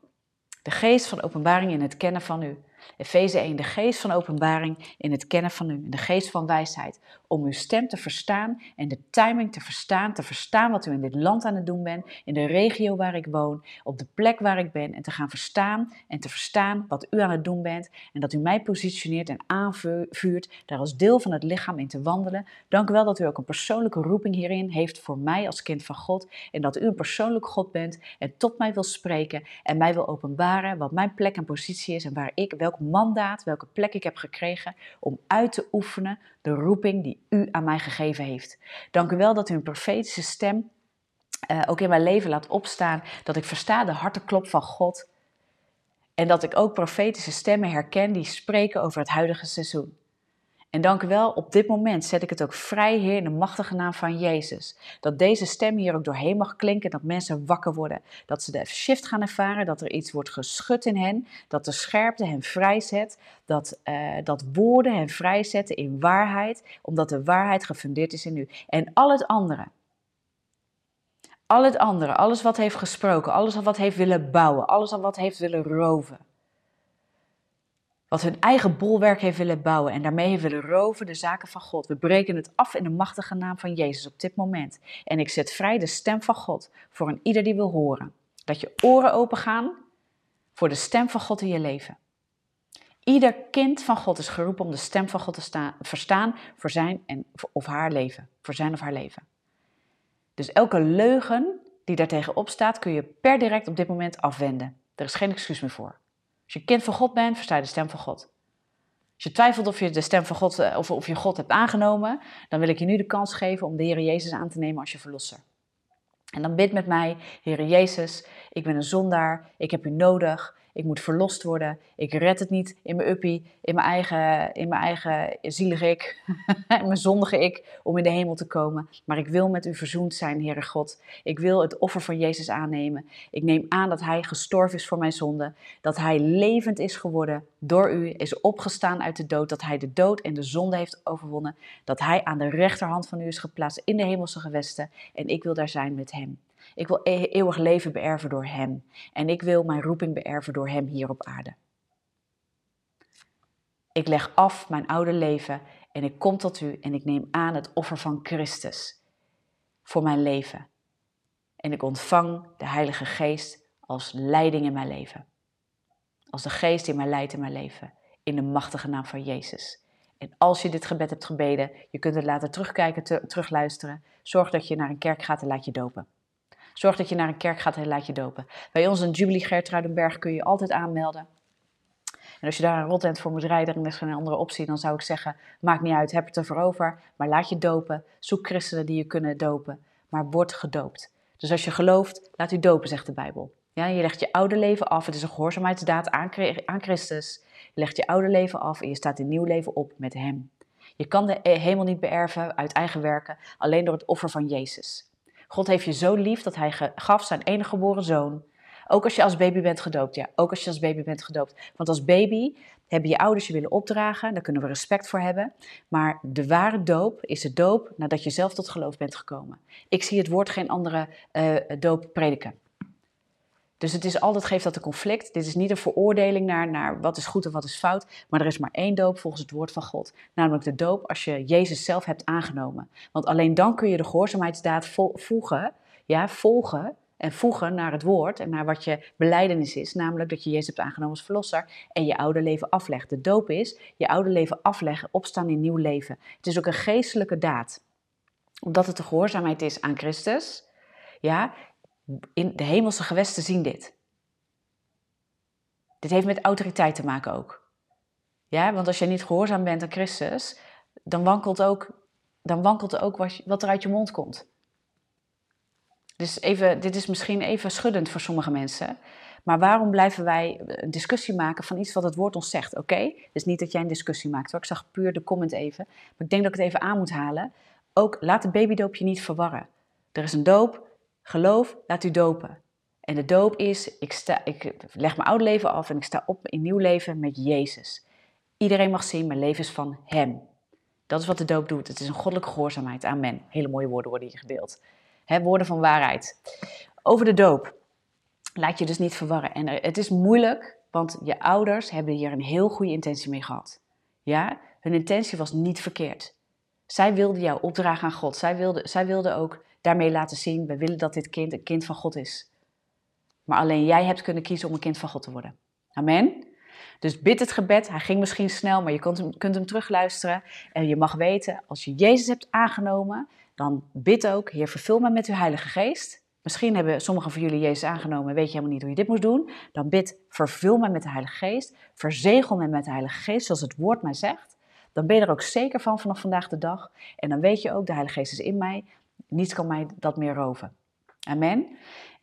De geest van openbaring in het kennen van u. Efeze 1, de geest van openbaring in het kennen van u, de geest van wijsheid, om uw stem te verstaan en de timing te verstaan, te verstaan wat u in dit land aan het doen bent, in de regio waar ik woon, op de plek waar ik ben en te gaan verstaan en te verstaan wat u aan het doen bent en dat u mij positioneert en aanvuurt daar als deel van het lichaam in te wandelen. Dank u wel dat u ook een persoonlijke roeping hierin heeft voor mij als kind van God en dat u een persoonlijk God bent en tot mij wil spreken en mij wil openbaren wat mijn plek en positie is en waar ik, welk mandaat, welke plek ik heb gekregen om uit te oefenen de roeping die u aan mij gegeven heeft. Dank u wel dat u een profetische stem uh, ook in mijn leven laat opstaan, dat ik versta de harteklop van God en dat ik ook profetische stemmen herken die spreken over het huidige seizoen. En dank u wel, op dit moment zet ik het ook vrij, Heer, in de machtige naam van Jezus. Dat deze stem hier ook doorheen mag klinken, dat mensen wakker worden. Dat ze de shift gaan ervaren, dat er iets wordt geschud in hen, dat de scherpte hen vrijzet, dat, uh, dat woorden hen vrijzetten in waarheid, omdat de waarheid gefundeerd is in u. En al het andere, al het andere, alles wat heeft gesproken, alles wat heeft willen bouwen, alles wat heeft willen roven wat hun eigen bolwerk heeft willen bouwen en daarmee heeft willen roven de zaken van God. We breken het af in de machtige naam van Jezus op dit moment. En ik zet vrij de stem van God voor een ieder die wil horen. Dat je oren open gaan voor de stem van God in je leven. Ieder kind van God is geroepen om de stem van God te staan, verstaan voor zijn en, of haar leven. Voor zijn of haar leven. Dus elke leugen die daartegen opstaat, kun je per direct op dit moment afwenden. Er is geen excuus meer voor. Als je kind van God bent, versta je de stem van God. Als je twijfelt of je de stem van God, eh, of, of je God hebt aangenomen, dan wil ik je nu de kans geven om de Heer Jezus aan te nemen als je verlosser. En dan bid met mij, Heer Jezus, ik ben een zondaar, ik heb u nodig, ik moet verlost worden. Ik red het niet in mijn uppie, in mijn eigen, in mijn eigen zielige ik, in mijn zondige ik, om in de hemel te komen. Maar ik wil met u verzoend zijn, Heere God. Ik wil het offer van Jezus aannemen. Ik neem aan dat Hij gestorven is voor mijn zonde. Dat Hij levend is geworden door u, is opgestaan uit de dood. Dat Hij de dood en de zonde heeft overwonnen. Dat Hij aan de rechterhand van u is geplaatst in de hemelse gewesten. En ik wil daar zijn met Hem. Ik wil e-, eeuwig leven beërven door Hem. En ik wil mijn roeping beërven door Hem hier op aarde. Ik leg af mijn oude leven en ik kom tot u en ik neem aan het offer van Christus voor mijn leven. En ik ontvang de Heilige Geest als leiding in mijn leven. Als de Geest die mij leidt in mijn leven. In de machtige naam van Jezus. En als je dit gebed hebt gebeden, je kunt het later terugkijken, terugluisteren. Zorg dat je naar een kerk gaat en laat je dopen. Zorg dat je naar een kerk gaat en laat je dopen. Bij ons in Jubilee Gertruidenberg kun je altijd aanmelden. En als je daar een rottent voor moet rijden en is geen andere optie, dan zou ik zeggen, maakt niet uit, heb het ervoor over. Maar laat je dopen. Zoek christenen die je kunnen dopen. Maar word gedoopt. Dus als je gelooft, laat u dopen, zegt de Bijbel. Ja, je legt je oude leven af. Het is een gehoorzaamheidsdaad aan, Christus. Je legt je oude leven af en je staat een nieuw leven op met Hem. Je kan de hemel niet beërven uit eigen werken, alleen door het offer van Jezus. God heeft je zo lief dat hij gaf zijn enige geboren zoon. Ook als je als baby bent gedoopt, ja. Ook als je als baby bent gedoopt. Want als baby hebben je ouders je willen opdragen, daar kunnen we respect voor hebben. Maar de ware doop is de doop nadat je zelf tot geloof bent gekomen. Ik zie het woord geen andere uh, doop prediken. Dus het is altijd, geeft dat een conflict. Dit is niet een veroordeling naar, naar wat is goed en wat is fout. Maar er is maar één doop volgens het woord van God. Namelijk de doop als je Jezus zelf hebt aangenomen. Want alleen dan kun je de gehoorzaamheidsdaad voegen, ja, volgen en voegen naar het woord en naar wat je beleidenis is. Namelijk dat je Jezus hebt aangenomen als verlosser en je oude leven aflegt. De doop is je oude leven afleggen, opstaan in nieuw leven. Het is ook een geestelijke daad. Omdat het de gehoorzaamheid is aan Christus. Ja, in de hemelse gewesten zien dit. Dit heeft met autoriteit te maken ook. Ja, want als je niet gehoorzaam bent aan Christus, dan wankelt ook, dan wankelt ook wat er uit je mond komt. Dus even, dit is misschien even schuddend voor sommige mensen. Maar waarom blijven wij een discussie maken van iets wat het woord ons zegt? Oké, okay? dus niet dat jij een discussie maakt hoor. Ik zag puur de comment even. Maar ik denk dat ik het even aan moet halen. Ook laat de babydoopje niet verwarren. Er is een doop, geloof, laat u dopen. En de doop is, ik, sta, ik leg mijn oude leven af en ik sta op in nieuw leven met Jezus. Iedereen mag zien, mijn leven is van Hem. Dat is wat de doop doet. Het is een goddelijke gehoorzaamheid. Amen. Hele mooie woorden worden hier gedeeld. Woorden van waarheid. Over de doop. Laat je dus niet verwarren. En het is moeilijk, want je ouders hebben hier een heel goede intentie mee gehad. Ja, hun intentie was niet verkeerd. Zij wilden jou opdragen aan God. Zij wilden, zij wilden ook daarmee laten zien: we willen dat dit kind een kind van God is. Maar alleen jij hebt kunnen kiezen om een kind van God te worden. Amen. Dus bid het gebed. Hij ging misschien snel, maar je kunt hem, kunt hem terugluisteren. En je mag weten, als je Jezus hebt aangenomen, dan bid ook, Heer, vervul me met uw Heilige Geest. Misschien hebben sommigen van jullie Jezus aangenomen en weet je helemaal niet hoe je dit moet doen. Dan bid, vervul me met de Heilige Geest. Verzegel me met de Heilige Geest, zoals het woord mij zegt. Dan ben je er ook zeker van vanaf vandaag de dag. En dan weet je ook, de Heilige Geest is in mij. Niets kan mij dat meer roven. Amen.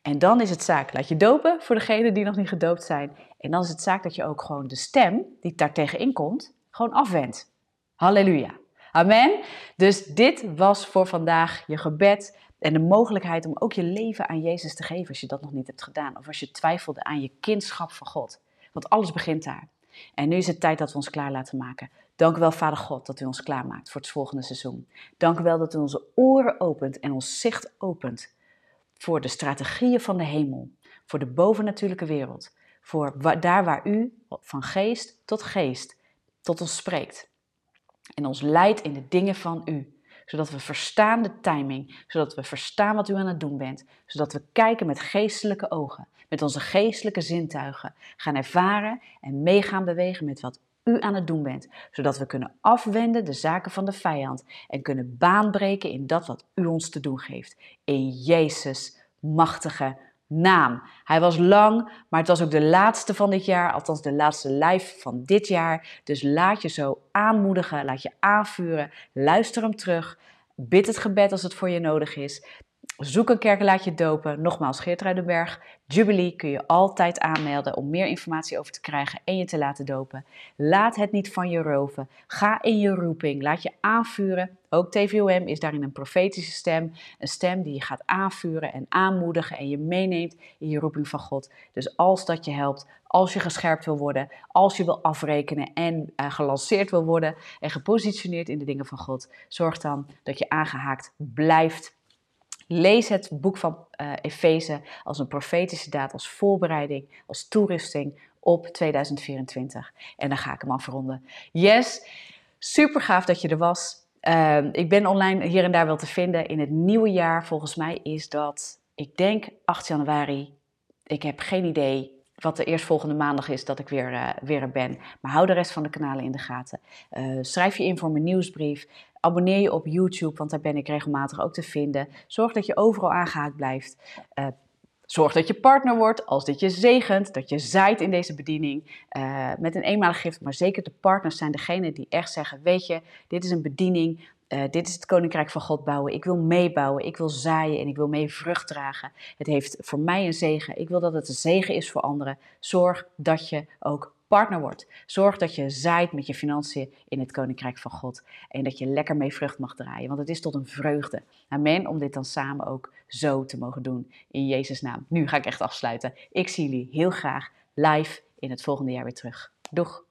En dan is het zaak, laat je dopen voor degenen die nog niet gedoopt zijn. En dan is het zaak dat je ook gewoon de stem die daar tegenin komt, gewoon afwendt. Halleluja. Amen. Dus dit was voor vandaag je gebed en de mogelijkheid om ook je leven aan Jezus te geven als je dat nog niet hebt gedaan. Of als je twijfelde aan je kindschap van God. Want alles begint daar. En nu is het tijd dat we ons klaar laten maken. Dank u wel, Vader God, dat u ons klaarmaakt voor het volgende seizoen. Dank u wel dat u onze oren opent en ons zicht opent voor de strategieën van de hemel, voor de bovennatuurlijke wereld, voor daar waar u van geest tot geest tot ons spreekt en ons leidt in de dingen van u zodat we verstaan de timing, zodat we verstaan wat u aan het doen bent, zodat we kijken met geestelijke ogen, met onze geestelijke zintuigen, gaan ervaren en mee gaan bewegen met wat u aan het doen bent, zodat we kunnen afwenden de zaken van de vijand en kunnen baanbreken in dat wat u ons te doen geeft. In Jezus machtige naam. Hij was lang, maar het was ook de laatste van dit jaar, althans de laatste live van dit jaar. Dus laat je zo aanmoedigen, laat je aanvuren, luister hem terug, bid het gebed als het voor je nodig is. Zoek een kerk laat je dopen. Nogmaals, Geert Ruidenberg. Jubilee kun je altijd aanmelden om meer informatie over te krijgen en je te laten dopen. Laat het niet van je roven. Ga in je roeping. Laat je aanvuren. Ook TVOM is daarin een profetische stem. Een stem die je gaat aanvuren en aanmoedigen en je meeneemt in je roeping van God. Dus als dat je helpt, als je gescherpt wil worden, als je wil afrekenen en uh, gelanceerd wil worden en gepositioneerd in de dingen van God, zorg dan dat je aangehaakt blijft Lees het boek van uh, Efeze als een profetische daad, als voorbereiding, als toerusting op 2024. En dan ga ik hem afronden. Yes, super gaaf dat je er was. Uh, ik ben online hier en daar wel te vinden. In het nieuwe jaar, volgens mij, is dat, ik denk 8 januari. Ik heb geen idee wat de eerstvolgende maandag is dat ik weer, uh, weer er ben. Maar hou de rest van de kanalen in de gaten. Uh, schrijf je in voor mijn nieuwsbrief. Abonneer je op YouTube, want daar ben ik regelmatig ook te vinden. Zorg dat je overal aangehaakt blijft. Uh, Zorg dat je partner wordt, als dit je zegent, dat je zaait in deze bediening met een eenmalig gift. Maar zeker de partners zijn degene die echt zeggen, weet je, dit is een bediening, uh, dit is het Koninkrijk van God bouwen. Ik wil meebouwen, ik wil zaaien en ik wil mee vrucht dragen. Het heeft voor mij een zegen. Ik wil dat het een zegen is voor anderen. Zorg dat je ook partner wordt. Zorg dat je zaait met je financiën in het Koninkrijk van God. En dat je lekker mee vrucht mag draaien. Want het is tot een vreugde. Amen. Om dit dan samen ook zo te mogen doen. In Jezus' naam. Nu ga ik echt afsluiten. Ik zie jullie heel graag live in het volgende jaar weer terug. Doeg!